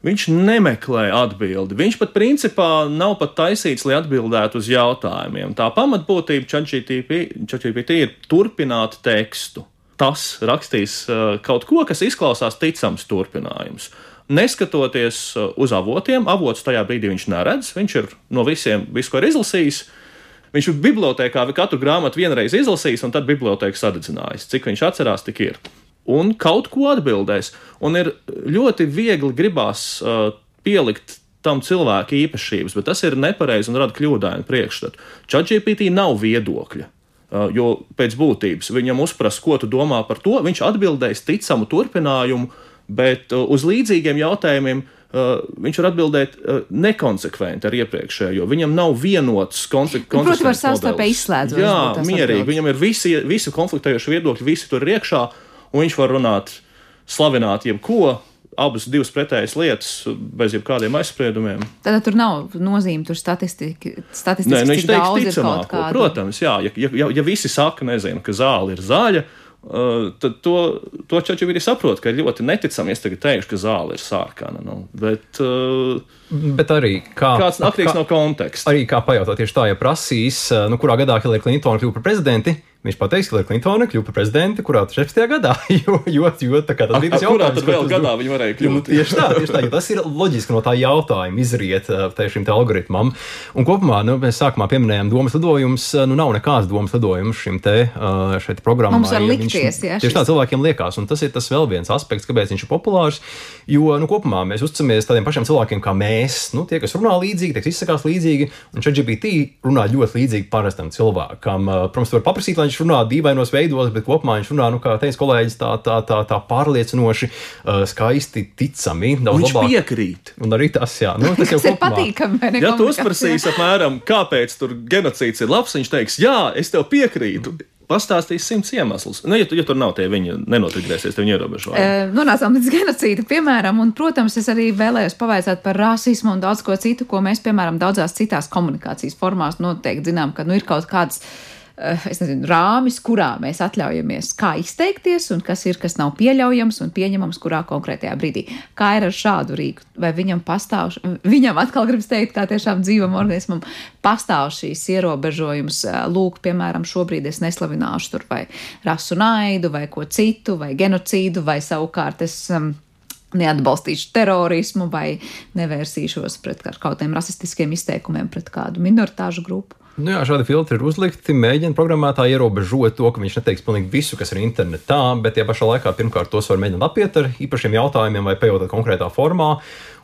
Viņš nemeklē atbildi. Viņš pat principā nav pat taisīts, lai atbildētu uz jautājumiem. Tā pamatbūtība ChatGPT ir turpināt tekstu. Tas rakstīs uh, kaut ko, kas izklausās ticams turpinājums. Neskatoties uh, uz avotiem, avots tajā brīdī viņš neredz. Viņš ir no visiem, visu, ko ir izlasījis, Viņš ir bibliotekā katru grāmatu vienreiz izlasījis, un tad biblioteka sadedzinājis. Cik viņš atcerās, tik ir. Un kaut ko atbildēs. Un ir ļoti viegli gribās uh, pielikt tam cilvēku īpašības, bet tas ir nepareizi un rada kļūdainu priekšstatu. ChatGPT nav viedokļa. Uh, jo pēc būtības viņam uzprast, ko tu domā par to, viņš atbildēs ticamu turpinājumu, bet uh, uz līdzīgiem jautājumiem viņš var atbildēt uh, nekonsekventi ar iepriekšējo. Viņam nav vienots. Nu, protams, var savstarpēji izslēdzot. Jā, mierīgi. Atbildes. Viņam ir visi, visi konfliktējoši viedokļi, visi tur ir iekšā, un viņš var runāt, slavināt jebko. Abas divas pretējas lietas, bez jebkādiem aizspriedumiem. Tad tur nav nozīme, tur statistika. statistika Nē, nu, viņš teiks ticamāko. Protams, jā, ja, ja, ja visi saka, nezinu, ka zāle ir zaļa, tad to, to čaču arī saprot, ka ir ļoti neticami, es tagad teikšu, ka zāle ir sārkana. Nu, bet, uh, bet arī kā, kāds atkarīgs kā, no konteksta. Arī kā pajautāt tieši tā, ja prasīs, uh, nu, kurā gadā Hillary Clinton kļuva par prezidenti, Viņš pateiks, ka Klintona kļuva par prezidenti, kurā 16. gadā, (laughs) jo, jo, jo tā kā tas bija tas Kurā jautājums. tad vēl gadā viņi varēja Nu, kļūt? tieši tā, tieši tā, jo tas ir loģiski no tā jautājuma izriet uh, te šim te algoritmam. Un kopumā, nu, mēs sākumā pieminējām domas lidojumus, uh, nu, nav nekāds domas lidojums šim te, uh, šeit programmai. Mums var ja likties, jā, Tieši tā cilvēkiem liekas, un tas ir tas vēl viens aspekts, kāpēc viņš ir populārs, jo, nu, kopumā mēs uzticamies tādiem pašiem cilvēkiem kā mēs, nu, tie, kas runā līdzīgi, tie, kas izsakās līdzīgi, un ChatGPT runā ļoti līdzīgi parastam cilvēkam. Protams, var paprasīt, lai viņš runā dīvainos veidos, bet kopumā viņš runā, nu, kā teica kolēģis, tā, tā, tā, tā pārliecinoši, uh, skaisti, ticami. Viņš labāk. piekrīt. Un arī tas, jā, nu, tas jau Tas ir kopumā. patīkami. Ja tu uzprasīsi apmēram, kāpēc tur genocīds ir labs, viņš teiks, jā, es tev piekrītu. Pastāstīs simts iemeslus. Nu, ja, tu, ja tur nav tie viņi nenotigrēsies, tev ierobežojumi. Eh, Nonācām līdz genocīda, piemēram, un, protams, es arī vēlējos pavaicāt par rasismu un daudz ko citu, ko mēs, piemēram, daudzās citās komunikācijas formās noteikti zinām, ka nu, ir kaut kāds. Es nezinu, rāmis, kurā mēs atļaujamies, kā izteikties, un kas ir, kas nav pieļaujams un pieņemams, kurā konkrētajā brīdī. Kā ir ar šādu rīku? Vai viņam pastāv, viņam atkal gribas teikt, kā tiešām dzīvam organismam pastāv šīs ierobežojums. Eh, Lūk, piemēram, šobrīd es neslavināšu tur vai rasu naidu, vai ko citu, vai genocīdu, vai savukārt es. Um, Neatbalstīšu terorismu vai nevērsīšos pret kaut kādiem rasistiskiem izteikumiem pret kādu minoritāšu grupu. Nu jā, šādi filtri ir uzlikti. Mēģina programmētāji ierobežot to, ka viņš neteiks pilnīgi visu, kas ir internetā, bet tie pašā laikā pirmkārt tos var mēģināt apiet ar īpašiem jautājumiem vai pajautāt konkrētā formā.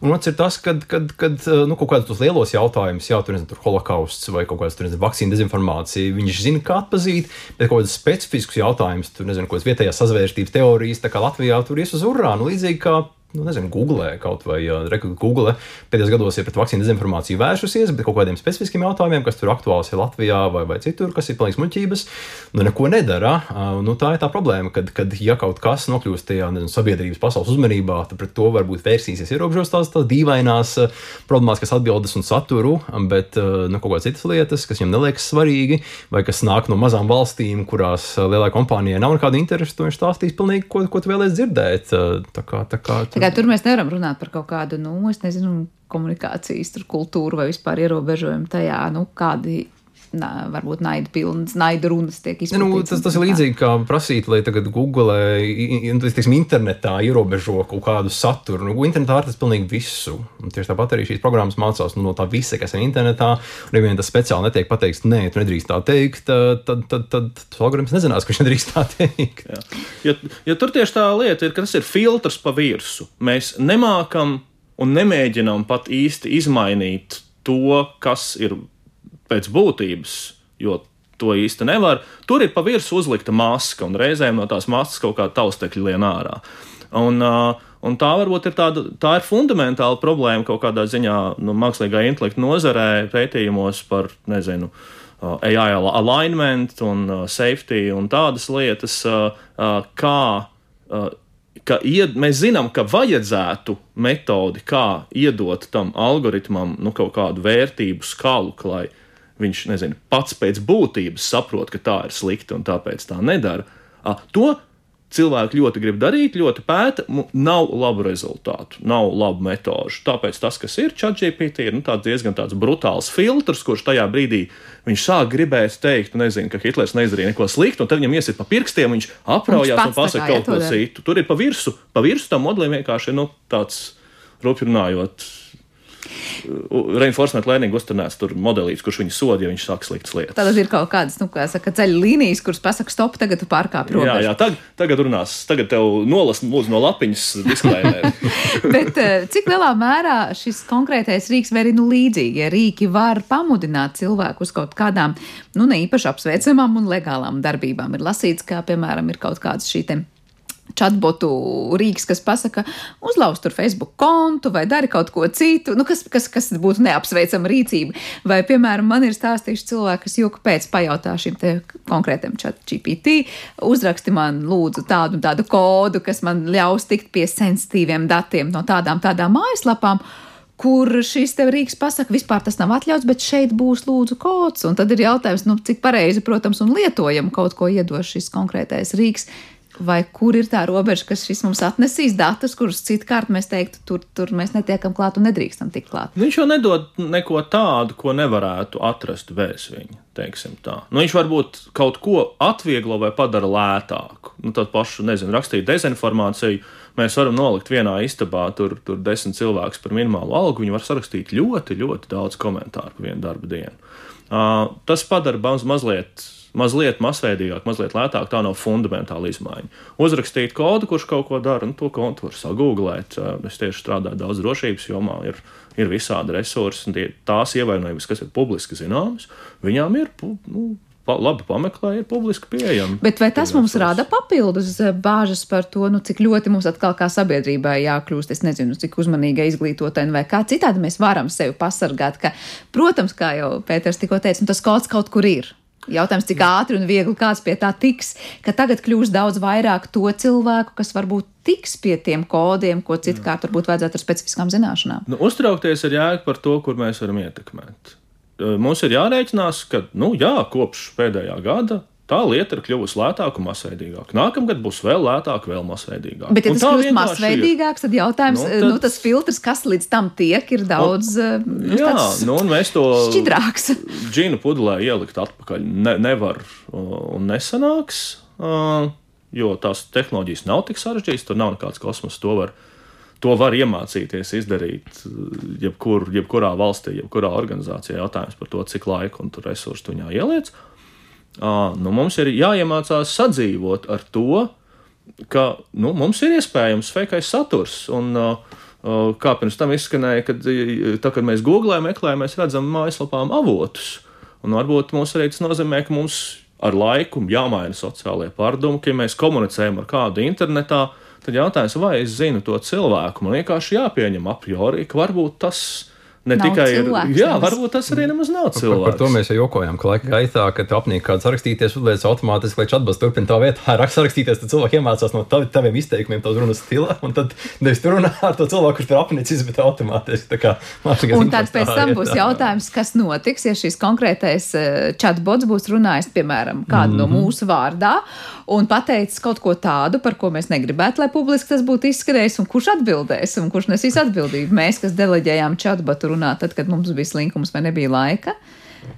Un otrs ir tas, ka kad, kad, nu, kaut kādus tos lielos jautājumus, jā, tur nezinu, tur holokausts vai kaut nezinu, vakcīna dezinformācija, viņš zina, kā atpazīt, bet kaut kādus specifiskus jautājumus, tur nezinu, ko vietējās sazvērstības teorijas, tā kā Latvijā tur ies uz urā, nu līdzīgi kā nu, nezinu, Google kaut vai uh, Google pēdējos gados ir pret vakcīnu dezinformāciju vēršusies, bet kaut kādiem specifiskiem jautājumiem, kas tur aktuāls ir Latvijā vai, vai citur, kas ir pilnīgs muļķības, nu neko nedara. Uh, nu, tā ir tā problēma, kad, kad ja kaut kas nokļūst tajā nezinu, sabiedrības pasaules uzmanībā, tad pret to varbūt vērsīsies ierobežos tās, tās dīvainās uh, problemātiskas atbildes un saturu, bet uh, nu, kaut kādas citas lietas, kas viņam neliekas svarīgi, vai kas nāk no mazām valstīm, kurās lielai kompānijai nav nekāda interesa, to viņš stāstīs pilnīgi, ko, ko tu vēlēsies dzirdēt. Uh, tā kā, tā kā, Tā kā tur mēs nevaram runāt par kaut kādu, nu, es nezinu, komunikācijas kultūru vai vispār ierobežojumu tajā, nu, kādi. Nā, varbūt naida pilnas, naida runas tiek Ne, izpildītas. Nu, tas, tas ir līdzīgi kā prasīt, lai tagad Google, nu, teiksim, internetā ierobežo kaut kādu saturu. Nu, internetā ir tas pilnīgi visu. Un tieši tāpat arī šīs programmas mācās nu, no tā visa, kas ir internetā. Un, ja vien tas speciāli netiek pateikts, nē, tu nedrīkst tā teikt, tad, tad, tad, tad algoritms nezinās, ka viņš nedrīkst tā teikt. Jā. Jo, jo tur tieši tā lieta ir, ka tas ir filtrs pa virsmu. Mēs nemākam un nemēģinām pat īsti izmainīt to, kas ir pēc būtības, jo to īsti nevar. Tur ir pa virsmu uzlikta maska, un reizēm no tās maskas kaut kāda taustekļa lien ārā. Un, uh, Un tā varbūt ir tāda tā ir fundamentāla problēma kaut kādā ziņā nu, mākslīgā intelekta nozarē, pētījumos par, nezinu, uh, AI alignment un uh, safety un tādas lietas, uh, uh, kā, uh, ka ied, mēs zinām, ka vajadzētu metodi, kā iedot tam algoritmam nu, kaut kādu vērtību skalu, lai viņš nezinu, pats pēc būtības saprot, ka tā ir slikti un tāpēc tā nedara. To cilvēki ļoti grib darīt, ļoti pēta, nav labu rezultātu, nav labu metožu. Tāpēc tas, kas ir ChatGPT, ir nu, tāds diezgan tāds brutāls filtrs, kurš tajā brīdī viņš sāk gribēt teikt, nu, nezinu, ka Hitlers neizdarīja neko sliktu, un tad viņam iesit pa pirkstiem, viņš apraujās un pats tā pasaka kā, jā, kaut ko citu. Tur ir pa virsu, pa virsu tam modelim vienkārši nu, tāds rupji runājot. Reinforcement learning uzturnēts tur modelīts, kurš viņu soda, ja viņš sāk sliktas lietas. Tad ir kaut kādas, nu, kā saka, ceļa līnijas, kuras pasaka, stop, tagad tu pārkāp Jā, robežu. jā tagad, tagad runās, tagad tev nolas lūdzu no lapiņas disklēmē. (laughs) Bet eh, cik lielā mērā šis konkrētais rīks, vai arī nu, līdzīgie rīki, var pamudināt cilvēku uz kaut kādām, nu, ne īpaši apsveicamām un legālām darbībām? Ir lasīts, ka, piemēram, ir kaut kāds šī te chatbotu rīks, kas pasaka, uzlauž tur Facebook kontu vai dari kaut ko citu, nu, kas, kas, kas būtu neapsveicama rīcība. Vai, piemēram, man ir stāstījuši cilvēki, kas joku pēc pajautā šim konkrētam chat GPT, uzraksti man lūdzu tādu tādu kodu, kas man ļaus tikt pie sensitīviem datiem no tādām tādām mājaslapām. Kur šis te rīks pasaka, vispār tas nav atļauts, bet šeit būs lūdzu kods. Un tad ir jautājums, nu, cik pareizi, protams, un lietojam kaut ko iedos šis konkrētais rīks Vai kur ir tā robeža, kas šis mums atnesīs datus, kurus citkārt mēs teiktu, tur, tur mēs netiekam klāt un nedrīkstam tikt klāt? Viņš jau nedod neko tādu, ko nevarētu atrast bez viņa. Nu, viņš varbūt kaut ko atvieglo vai padara lētāku. Nu, Tādu pašu, nezinu, rakstīt dezinformāciju. Mēs varam nolikt vienā istabā, tur, tur desmit cilvēkus par minimālu algu. Viņi var sarakstīt ļoti, ļoti daudz komentāru par vienu darba dienu. Uh, tas padara maz, mazliet mazliet masveidīgāk, mazliet lētāk, tā nav fundamentāla izmaiņa. Uzrakstīt kodu, kurš kaut ko dara, nu, to kontu var sagūglēt. Es tieši strādāju daudz drošības jomā, ir, ir visādi resursi, un tie, tās ievainojums, kas ir publiski zināmas, viņām ir. Nu, labi pameklē, ir publiski pieejami. Bet vai tas mums rada papildus bāžas par to, nu, cik ļoti mums atkal kā sabiedrībai jākļūst, es nezinu, cik uzmanīgai izglītotai, vai kā citādi mēs varam sevi pasargāt, ka, protams, kā jau Pēters tikko teica, nu, tas kaut kaut kur ir. Jautājums, cik ātri un viegli kāds pie tā tiks, ka tagad kļūs daudz vairāk to cilvēku, kas varbūt tiks pie tiem kodiem, ko citkārt varbūt vajadzētu ar specifiskām zināšanām. Nu, uztraukties ir jēga par to, kur mēs varam ietekmēt. Mums ir jārēķinās, ka, nu, jā, kopš pēdējā gada Tā lieta ir kļuvusi lētāka un masveidīgāka. Nākamgad būs vēl lētāka, vēl masveidīgāka. Bet, ja tas kļūst masveidīgāks, tad jautājums, nu, tad... Nu, tas filtrs, kas līdz tam tiek, ir daudz un, nu, jā, nu, un mēs to šķidrāks. (laughs) Džinu pudelē ielikt atpakaļ ne, nevar un nesanāks, jo tās tehnoloģijas nav tik sarežģītas, tur nav nekāds kosmos, to var. To var iemācīties izdarīt jebkur, jebkurā valstī, jebkurā organizācijā. Jautājums par to, cik laika un resursu viņā ieliec. Uh, nu, mums ir jāiemācās sadzīvot ar to, ka nu, mums ir iespējams fejkais saturs. Un, kā pirms tam izskanēja, kad, tā, kad mēs googlējam, meklējam, mēs redzam mājaslapām avotus. Un varbūt mums arī tas nozīmē, ka mums ar laiku jāmaina sociālajie pārdomi, ka ja mēs komunicējam ar kādu internetā. Tad jautājums, vai es zinu to cilvēku, man vienkārši jāpieņem a priori, ka varbūt tas Ne nav tikai ir. Jā, varbūt tas arī nemaz nav cilvēks. Par, par to mēs jau jokojam, ka laika gaitā, kad tu apnīk kāds rakstīties, uzliec automātiski, lai atbalstu turpina tā vietā, (laughs) raksts rakstīties, tad cilvēki iemācās no tavi, taviem izteikumiem, tavas runas stila, un tad nevis tur runā ar to cilvēku, kurš tur apnicis, bet automātiski. Tā kā, un tad pēc tam būs jautājums, kas notiks, ja šis konkrētais chatbots būs runājis, piemēram, kādu mm -hmm. no mhm. mūsu vārdā, un pateicis kaut ko tādu, par ko mēs negribētu, lai publiski tas būtu izskanējis, un kurš atbildēs, un kurš nesīs atbildību. Mēs, kas deleģējām chatbotu runāt, tad, kad mums bija slinkums vai nebija laika,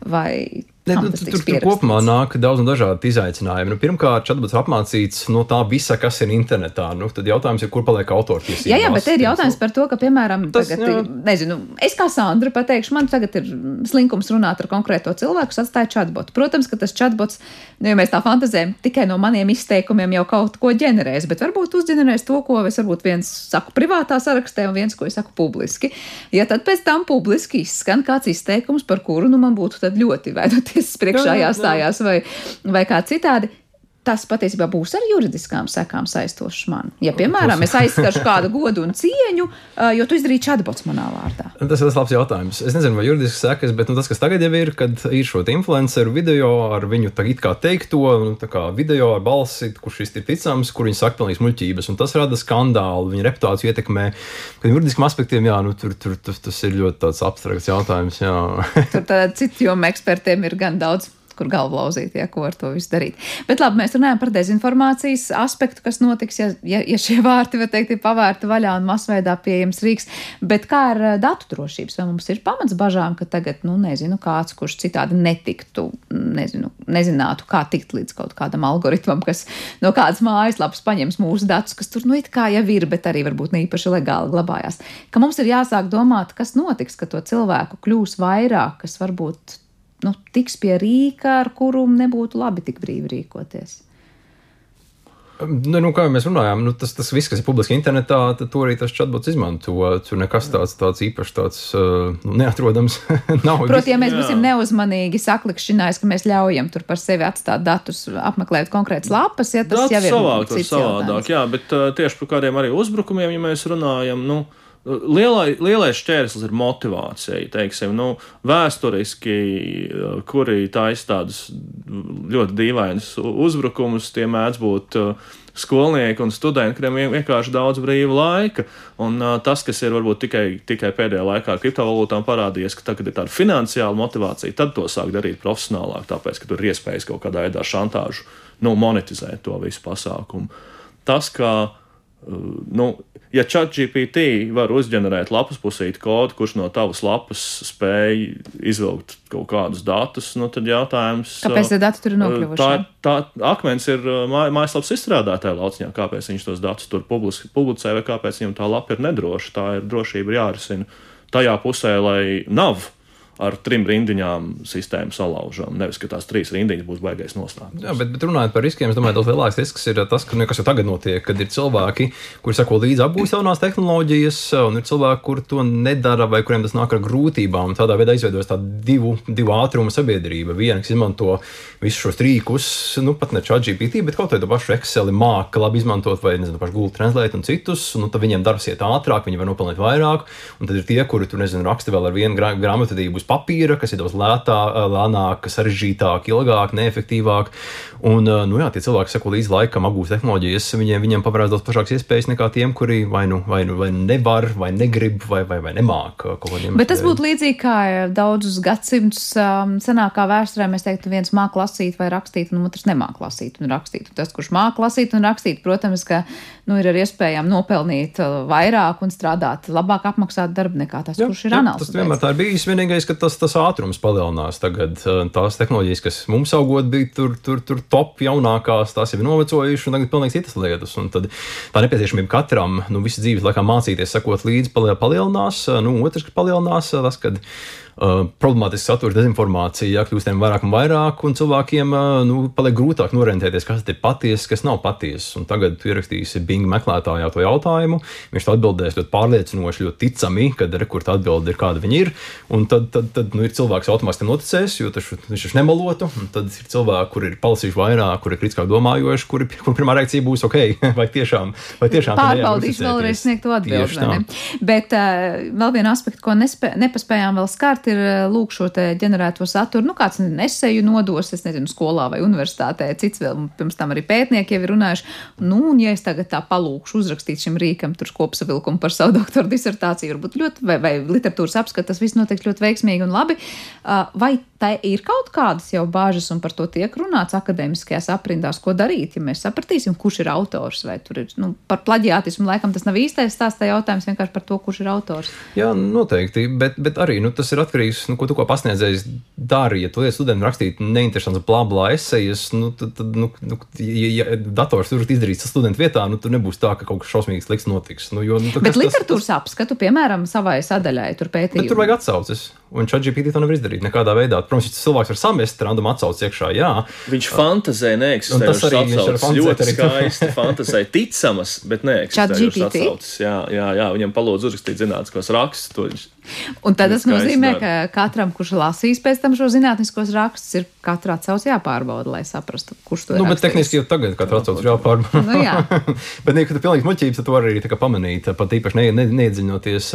vai Ne, nu, tur, tur kopumā nāk daudz un dažādi izaicinājumi. Nu, pirmkārt, chatbots ir apmācīts no tā visa, kas ir internetā. Nu, tad jautājums ir, kur paliek autortiesības. Jā, jā, bet te ir jautājums par to, ka, piemēram, Tas, tagad, jā. nezinu, es kā Sandra pateikšu, man tagad ir slinkums runāt ar konkrēto cilvēku, atstāja chatbotu. Protams, ka tas chatbots, nu, ja mēs tā fantazējam, tikai no maniem izteikumiem jau kaut ko ģenerēs, bet varbūt uzģenerēs to, ko es varbūt viens saku privātā sarakstē un viens, ko es saku publiski. Ja tad pēc tam publiski izskan kāds izteikums, par kuru nu, man būtu ļoti vērtīgi tiesas (laughs) priekšā jāstājās vai, vai kā citādi. Tas patiesībā būs ar juridiskām sekām saistošs man. Ja, piemēram, es aizskaršu kādu godu un cieņu, jo tu izdarīji čatbots manā vārdā. Tas ir tas labs jautājums. Es nezinu, vai juridiski sekas, bet nu, tas, kas tagad jau ir, kad ir šo influenceru video ar viņu kā teikto, nu, kā video ar balsi, kurš ir ticams, kur viņi saka pilnīgas muļķības, un tas rada skandālu, viņa reputāciju ietekmē. Kad juridiskiem aspektiem, jā, nu, tur, tur, tur tas ir ļoti abstrakts jautājums. tur citu jomu ekspertiem ir gan daudz kur galvu lauzīt, ja ko ar to visu darīt. Bet labi, mēs runājam par dezinformācijas aspektu, kas notiks, ja, ja, ja šie vārti, var teikt, ir pavērti vaļā un masveidā pieejams rīks. Bet kā ar eh, datu drošības? Vai mums ir pamats bažām, ka tagad, nu, nezinu, kāds, kurš citādi netiktu, nezinu, nezinātu, kā tikt līdz kaut kādam algoritmam, kas no kādas mājaslapas paņems mūsu datus, kas tur, nu, it kā jau ir, bet arī varbūt ne īpaši legāli glabājās. Ka mums ir jāsāk domāt, kas notiks, ka to cilvēku kļūs vairāk, kas varbūt nu, tiks pie rīka, ar kuru nebūtu labi tik brīvi rīkoties. Nu, nu, kā jau mēs runājām, nu, tas, tas viss, kas ir publiski internetā, to arī tas chatbots izmanto. Tur nekas tāds, tāds īpašs, tāds uh, nu, neatrodams (laughs) nav. Protams, ja mēs būsim neuzmanīgi saklikšķinājis, ka mēs ļaujam tur par sevi atstāt datus, apmeklēt konkrētas lapas, ja tas Dats jau ir savādāk. savādāk jā, bet uh, tieši par kādiem arī uzbrukumiem, ja mēs runājam, nu, Lielai, lielais šķērslis ir motivācija. Teiksim, nu, vēsturiski, kuri taisa tādus ļoti dīvainus uzbrukumus, tie mēdz būt uh, skolnieki un studenti, kuriem vienkārši daudz brīva laika. Un uh, tas, kas ir varbūt tikai, tikai pēdējā laikā ar kriptovalūtām parādījies, ka tagad ir tāda finansiāla motivācija, tad to sāk darīt profesionālāk, tāpēc, ka tur ir iespējas kaut kādā veidā šantāžu, nu, monetizēt to visu pasākumu. Tas, ka nu, ja ChatGPT var uzģenerēt lapas pusīti kodu, kurš no tavas lapas spēj izvilkt kaut kādus datus, nu, tad jautājums. Kāpēc tie dati tur ir nokļuvuši? Tā, tā akmens ir mājaslapas izstrādātāja lauciņā, kāpēc viņš tos datus tur publicē, vai kāpēc viņam tā lapa ir nedroša. Tā ir drošība jārisina tajā pusē, lai nav ar trim rindiņām sistēmu salaužam. Nevis, ka tās trīs rindiņas būs baigais noslēgums. Jā, bet, bet runājot par riskiem, es domāju, ka lielāks risks ir tas, ka, nu, kas jau tagad notiek, kad ir cilvēki, kuri sako līdzi apgūst jaunās tehnoloģijas, un ir cilvēki, kuri to nedara vai kuriem tas nāk ar grūtībām. Tādā veidā izveidojas tāda divu, divu ātrumu sabiedrība. Viena, kas izmanto visus šos rīkus, nu pat ne ChatGPT, bet kaut kādu pašu Excel māku labi izmantot vai, nezinu, pašu Google Translate un citus, un nu, tad viņiem darbs iet ātrāk, viņi var nopelnīt vairāk, un tad ir tie, kuri tur, nezinu, raksta vēl ar vienu grāmatvedību uz papīra, kas ir daudz lētā, lēnāk, sarežģītāk, ilgāk, neefektīvāk. Un, nu, jā, tie cilvēki seko līdz laikam, apgūst tehnoloģijas, viņiem, viņiem pavarās daudz plašākas iespējas nekā tiem, kuri vai nu, vai nu vai nevar, vai negrib, vai, vai, vai nemāk kaut ko ņemt. Bet tas būtu līdzīgi kā daudzus gadsimtus um, senākā vēsturē mēs teiktu, viens māk lasīt vai rakstīt, un otrs nemāk lasīt un rakstīt. Un tas, kurš māk lasīt un rakstīt, protams, ka nu, ir ar iespējām nopelnīt vairāk un strādāt labāk apmaksāt darbu nekā tas, jā, kurš ir analīzējis. Tas vienmēr tā ir bijis. Vienīgais, ka tas, tas ātrums palielinās. Tagad tās tehnoloģijas, kas mums augot bija tur, tur, tur top jaunākās, tās jau ir novecojušas, un tagad pilnīgi citas lietas. Un tad tā nepieciešamība katram, nu, visu dzīves laikā mācīties, sekot līdzi, palielinās. Nu, otrs, ka palielinās tas, kad Uh, problemātisks saturs, dezinformācija kļūst ar vairāk un vairāk, un cilvēkiem uh, nu, paliek grūtāk norientēties, kas ir patiesa, kas nav patiesa. Un tagad tu ierakstīsi Bing meklētājā to jautājumu, viņš atbildēs ļoti pārliecinoši, ļoti ticami, kad rekurta atbilde ir kāda viņa ir. Un tad, tad, tad nu, ir cilvēks automātiski noticēs, jo tas, viņš ir nemalotu. Tad ir cilvēki, kur ir palasījuši vairāk, kur ir kritiskāk domājoši, kur, kur pirmā reakcija būs ok, (laughs) vai tiešām, vai tiešām pārbaudīs vēlreiz sniegt to atbildi. Bet uh, vēl viena aspekta, ko nespē, nepaspējām vēl skart pirmkārt ir eh, lūk šo te ģenerēto saturu, nu kāds neseju nodos, es nezinu, skolā vai universitātē, cits vēl pirms tam arī pētnieki jau ir runājuši. Nu, un ja es tagad tā palūkšu uzrakstīt šim rīkam tur kopsavilkumu par savu (laughs) doktora disertāciju, varbūt ļoti, vai, vai literatūras apskatu, tas viss notiek ļoti veiksmīgi un labi. Vai tai ir kaut kādas jau bāžas un par to tiek runāts akadēmiskajās aprindās, ko darīt, ja mēs sapratīsim, kurš ir autors, vai tur ir, nu, par plaģiātismu laikam tas nav īstais stāsts, tā jautājums vienkārši par to, kurš ir autors. Jā, noteikti, bet, bet arī, nu, tas ir atkarīgs atkarīgs no nu, ko tu ko pasniedzējis dari. Ja tu liec studentiem rakstīt neinteresants blā blā esejas, nu, tad, tad nu, nu, ja, ja dators tur izdarīs studentu vietā, nu, tur nebūs tā, ka kaut kas šausmīgs liks notiks. Nu, jo, nu, Bet literatūras apskatu, piemēram, savai sadaļai tur pētījumā. Tur vajag atsauces. Un ChatGPT to nevar izdarīt nekādā veidā. Protams, ja cilvēks var samest random atsauci iekšā, jā. Viņš fantazē neeksistējušas atsauces. Ļoti skaisti fantazē ticamas, bet neeksistējušas atsauces. Jā, jā, jā, viņam palūdz uzrakstīt zinātniskos rakstus. Un tad tas nozīmē, ka katram, kurš lasīs pēc tam šo zinātniskos rakstus, ir katra atsauce jāpārbauda, lai saprastu, kurš to ir. Nu, bet tehniski jau tagad katra atsauce ir jāpārbauda. nu, jā. (laughs) bet, ja tu pilnīgi muļķības, tad to var arī pamanīt, pat īpaši ne, ne, neiedziļinoties.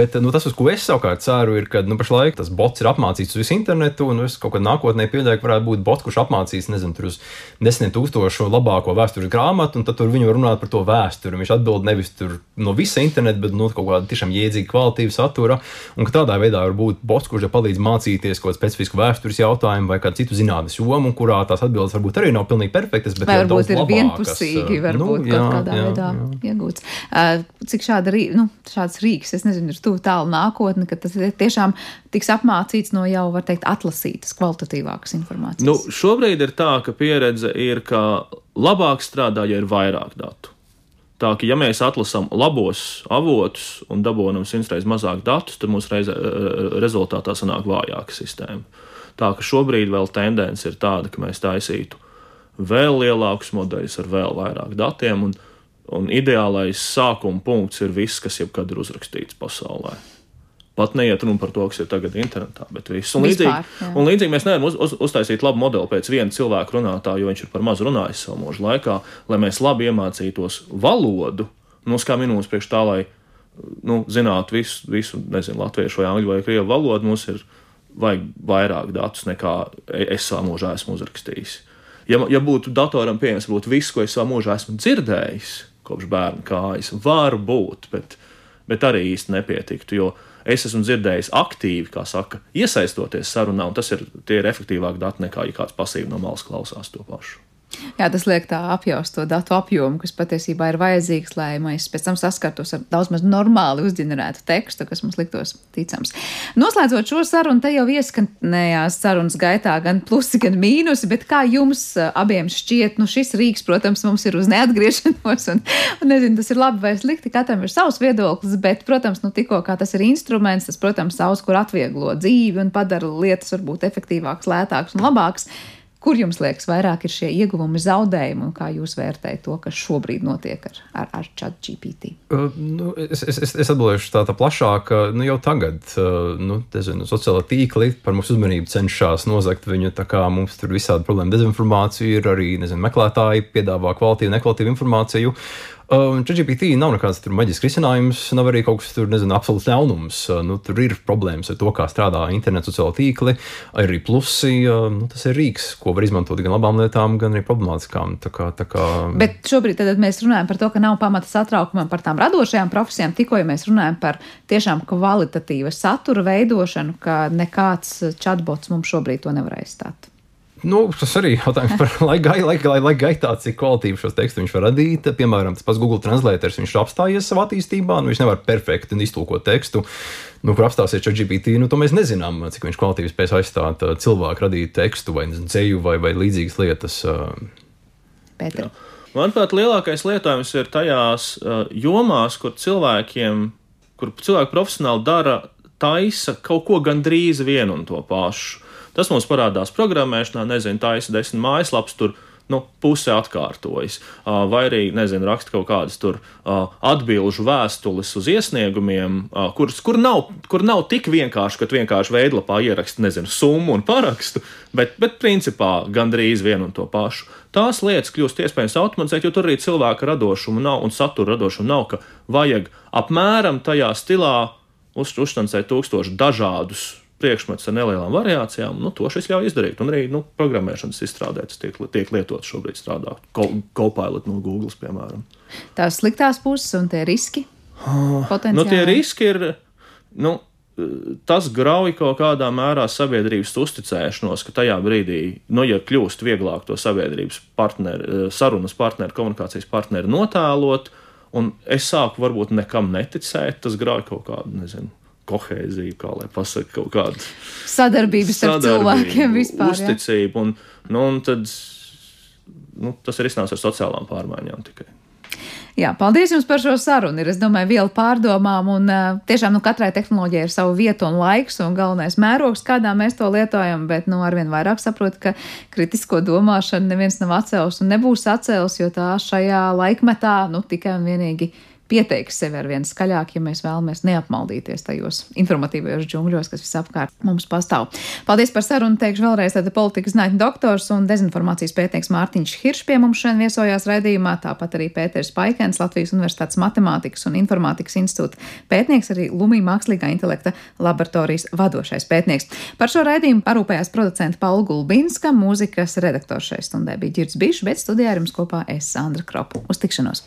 Bet nu, tas, uz ko es savukārt ceru, ir, ka nu, pašlaik tas bots ir apmācīts uz visu internetu, un es kaut kādā nākotnē pieļauju, ka varētu būt bots, kurš apmācīs, nezinu, tur uz desmit tūkstošu labāko vēstures grāmatu, un tad tur viņi var runāt par to vēsturi. Viņš atbild nevis no visa interneta, bet no kaut kāda tiešām iedzīga kvalitīva satura, un ka tādā veidā var būt bots, kurš palīdz mācīties kaut kādu specifisku vēstures jautājumu vai kādu citu zinātnes jomu, kurā tās atbildes varbūt arī nav pilnīgi perfektas, bet vai varbūt ir vienpusīgi, varbūt nu, jā, kaut kādā jā, veidā jā. iegūts. Uh, cik šāda nu, šāds rīks, es nezinu, ir tuvu tālu nākotni, ka tas ir tiešām tiks apmācīts no jau, var teikt, atlasītas, kvalitatīvākas informācijas? Nu, šobrīd ir tā, ka pieredze ir, ka labāk strādā, ja ir vairāk datu. Tā ka, ja mēs atlasām labos avotus un dabūjam simtreiz mazāk datus, tad mums reize, rezultātā sanāk vājāka sistēma. Tā ka šobrīd vēl tendence ir tāda, ka mēs taisītu vēl lielākus modeļus ar vēl vairāk datiem, un, un ideālais sākuma punkts ir viss, kas jebkad ir uzrakstīts pasaulē. Pat neiet runa par to, kas ir tagad internetā, bet viss. Un līdzīgi, Vispār, un līdzīgi mēs nevaram uz, uz, uztaisīt labu modeli pēc viena cilvēka runātāja, jo viņš ir par maz runājis savu mūžu laikā, lai mēs labi iemācītos valodu, noskā minūtes priekš tā, lai nu, zināt visu, visu, nezinu, latviešu vai angļu vai krievu valodu, mums ir vajag vairāk datus nekā es savā mūžā esmu uzrakstījis. Ja, ja būtu datoram pieejams, būtu viss, ko es savā mūžā esmu dzirdējis, kopš bērna kājas, var būt, bet, bet arī īsti nepietiktu. Jo es esmu dzirdējis aktīvi, kā saka, iesaistoties sarunā, un tas ir, ir efektīvāk dati nekā, ja kāds pasīvi no malas klausās to pašu. Jā, tas liek tā apjaust to datu apjomu, kas patiesībā ir vajadzīgs, lai mēs pēc tam saskartos ar daudz maz normāli uzģenerētu tekstu, kas mums liktos ticams. Noslēdzot šo sarunu, te jau ieskanējās sarunas gaitā gan plusi, gan mīnusi, bet kā jums abiem šķiet, nu šis rīks, protams, mums ir uz neatgriešanos, un, un nezinu, tas ir labi vai slikti, katram ir savs viedoklis, bet, protams, nu tikko kā tas ir instruments, tas, protams, daudz kur atvieglo dzīvi un padara lietas varbūt efektīvākas, lētākas un labākas. Kur jums liekas, vairāk ir šie ieguvumi, zaudējumi, un kā jūs vērtējat to, kas šobrīd notiek ar, ar, ar chat GPT? Uh, nu, es, es, es, atbildēšu tā, tā plašāk, nu, jau tagad, uh, nu, nezinu, sociālā tīkli par mūsu uzmanību cenšas nozagt viņu, mums tur visādi problēma dezinformācija ir, arī, nezinu, meklētāji piedāvā kvalitīvu, nekvalitīvu informāciju. Un ChatGPT nav nekāds maģisks risinājums, nav arī kaut kas tur, nezinu, absolūts ļaunums. Nu, tur ir problēmas ar to, kā strādā internets, sociālā tīkli, arī plusi. Nu, tas ir rīks, ko var izmantot gan labām lietām, gan arī problemātiskām. Tā kā, tā kā... Bet šobrīd mēs runājam par to, ka nav pamata satraukumam par tām radošajām profesijām, tikko ja mēs runājam par tiešām kvalitatīva satura veidošanu, ka nekāds chatbots mums šobrīd to nevar aizstāt. Nu, tas arī ir jautājums par (laughs) laika, laika, laika, gaitā, cik kvalitīvi šos tekstus viņš var radīt. Piemēram, tas pats Google Translator, viņš ir apstājies savā attīstībā, nu, viņš nevar perfekti iztulkot tekstu. Nu, kur apstāsies ar GPT, nu, to mēs nezinām, cik viņš kvalitīvi spēs aizstāt uh, cilvēku radītu tekstu vai dzēju vai, vai līdzīgas lietas. Uh. Pēter. Manuprāt, lielākais lietojums ir tajās uh, jomās, kur cilvēkiem, kur cilvēki profesionāli dara, taisa kaut ko gandrīz vienu un to pašu. Tas mums parādās programmēšanā, nezinu, taisa desmit mājaslapas tur. Nu, puse atkārtojas, vai arī, nezinu, raksta kaut kādas tur atbildžu vēstules uz iesniegumiem, kuras, kur, nav, kur nav tik vienkārši, ka vienkārši veidlapā ieraksta, nezinu, summu un parakstu, bet, bet principā gandrīz vienu un to pašu. Tās lietas kļūst iespējams automatizēt, jo tur arī cilvēka radošuma nav un satura radošuma nav, ka vajag apmēram tajā stilā uz, uztancēt tūkstoši dažādus priekšmets ar nelielām variācijām, nu, to šis ļauj izdarīt. Un arī nu, programmēšanas izstrādētas tiek, tiek lietotas šobrīd strādāt. Copilot no Google, piemēram. Tās sliktās puses un tie riski? Oh, nu, tie riski ir. Nu, tas grauj kaut kādā mērā sabiedrības uzticēšanos, ka tajā brīdī, nu, ja kļūst vieglāk to sabiedrības partneri, sarunas partneri, komunikācijas partneri notēlot, un es sāku varbūt nekam neticēt, tas grauj kaut kādu, nezinu, kohēziju, kā lai pasakā, kaut kādu sadarbības ar cilvēkiem vispār. Uzticību, un, nu, un tad nu, tas ir iznācis ar sociālām pārmaiņām tikai. Jā, paldies jums par šo sarunu. Ir, es domāju, viela pārdomām, un uh, tiešām nu, katrai tehnoloģijai ir sava vieta un laiks, un galvenais mērogs, kādā mēs to lietojam, bet nu, arvien vairāk saprotu, ka kritisko domāšanu neviens nav atcēlis un nebūs atcēlis, jo tā šajā laikmetā nu, tikai un vienīgi pieteiks sevi ar vien skaļāk, ja mēs vēlamies neapmaldīties tajos informatīvajos džungļos, kas visapkārt mums pastāv. Paldies par sarunu. Teikšu vēlreiz, tāda politikas zinātņu doktors un dezinformācijas pētnieks Mārtiņš Hirš pie mums šodien viesojās raidījumā, tāpat arī Pēters Paikens, Latvijas Universitātes Matemātikas un Informātikas institūta pētnieks, arī Lumija mākslīgā intelekta laboratorijas vadošais pētnieks. Par šo raidījumu parūpējās producenta Paula Gulbinska, mūzikas redaktors šai stundai bija Girds Bišs, bet studijā ar jums kopā es Sandra Kropu. Uz tikšanos!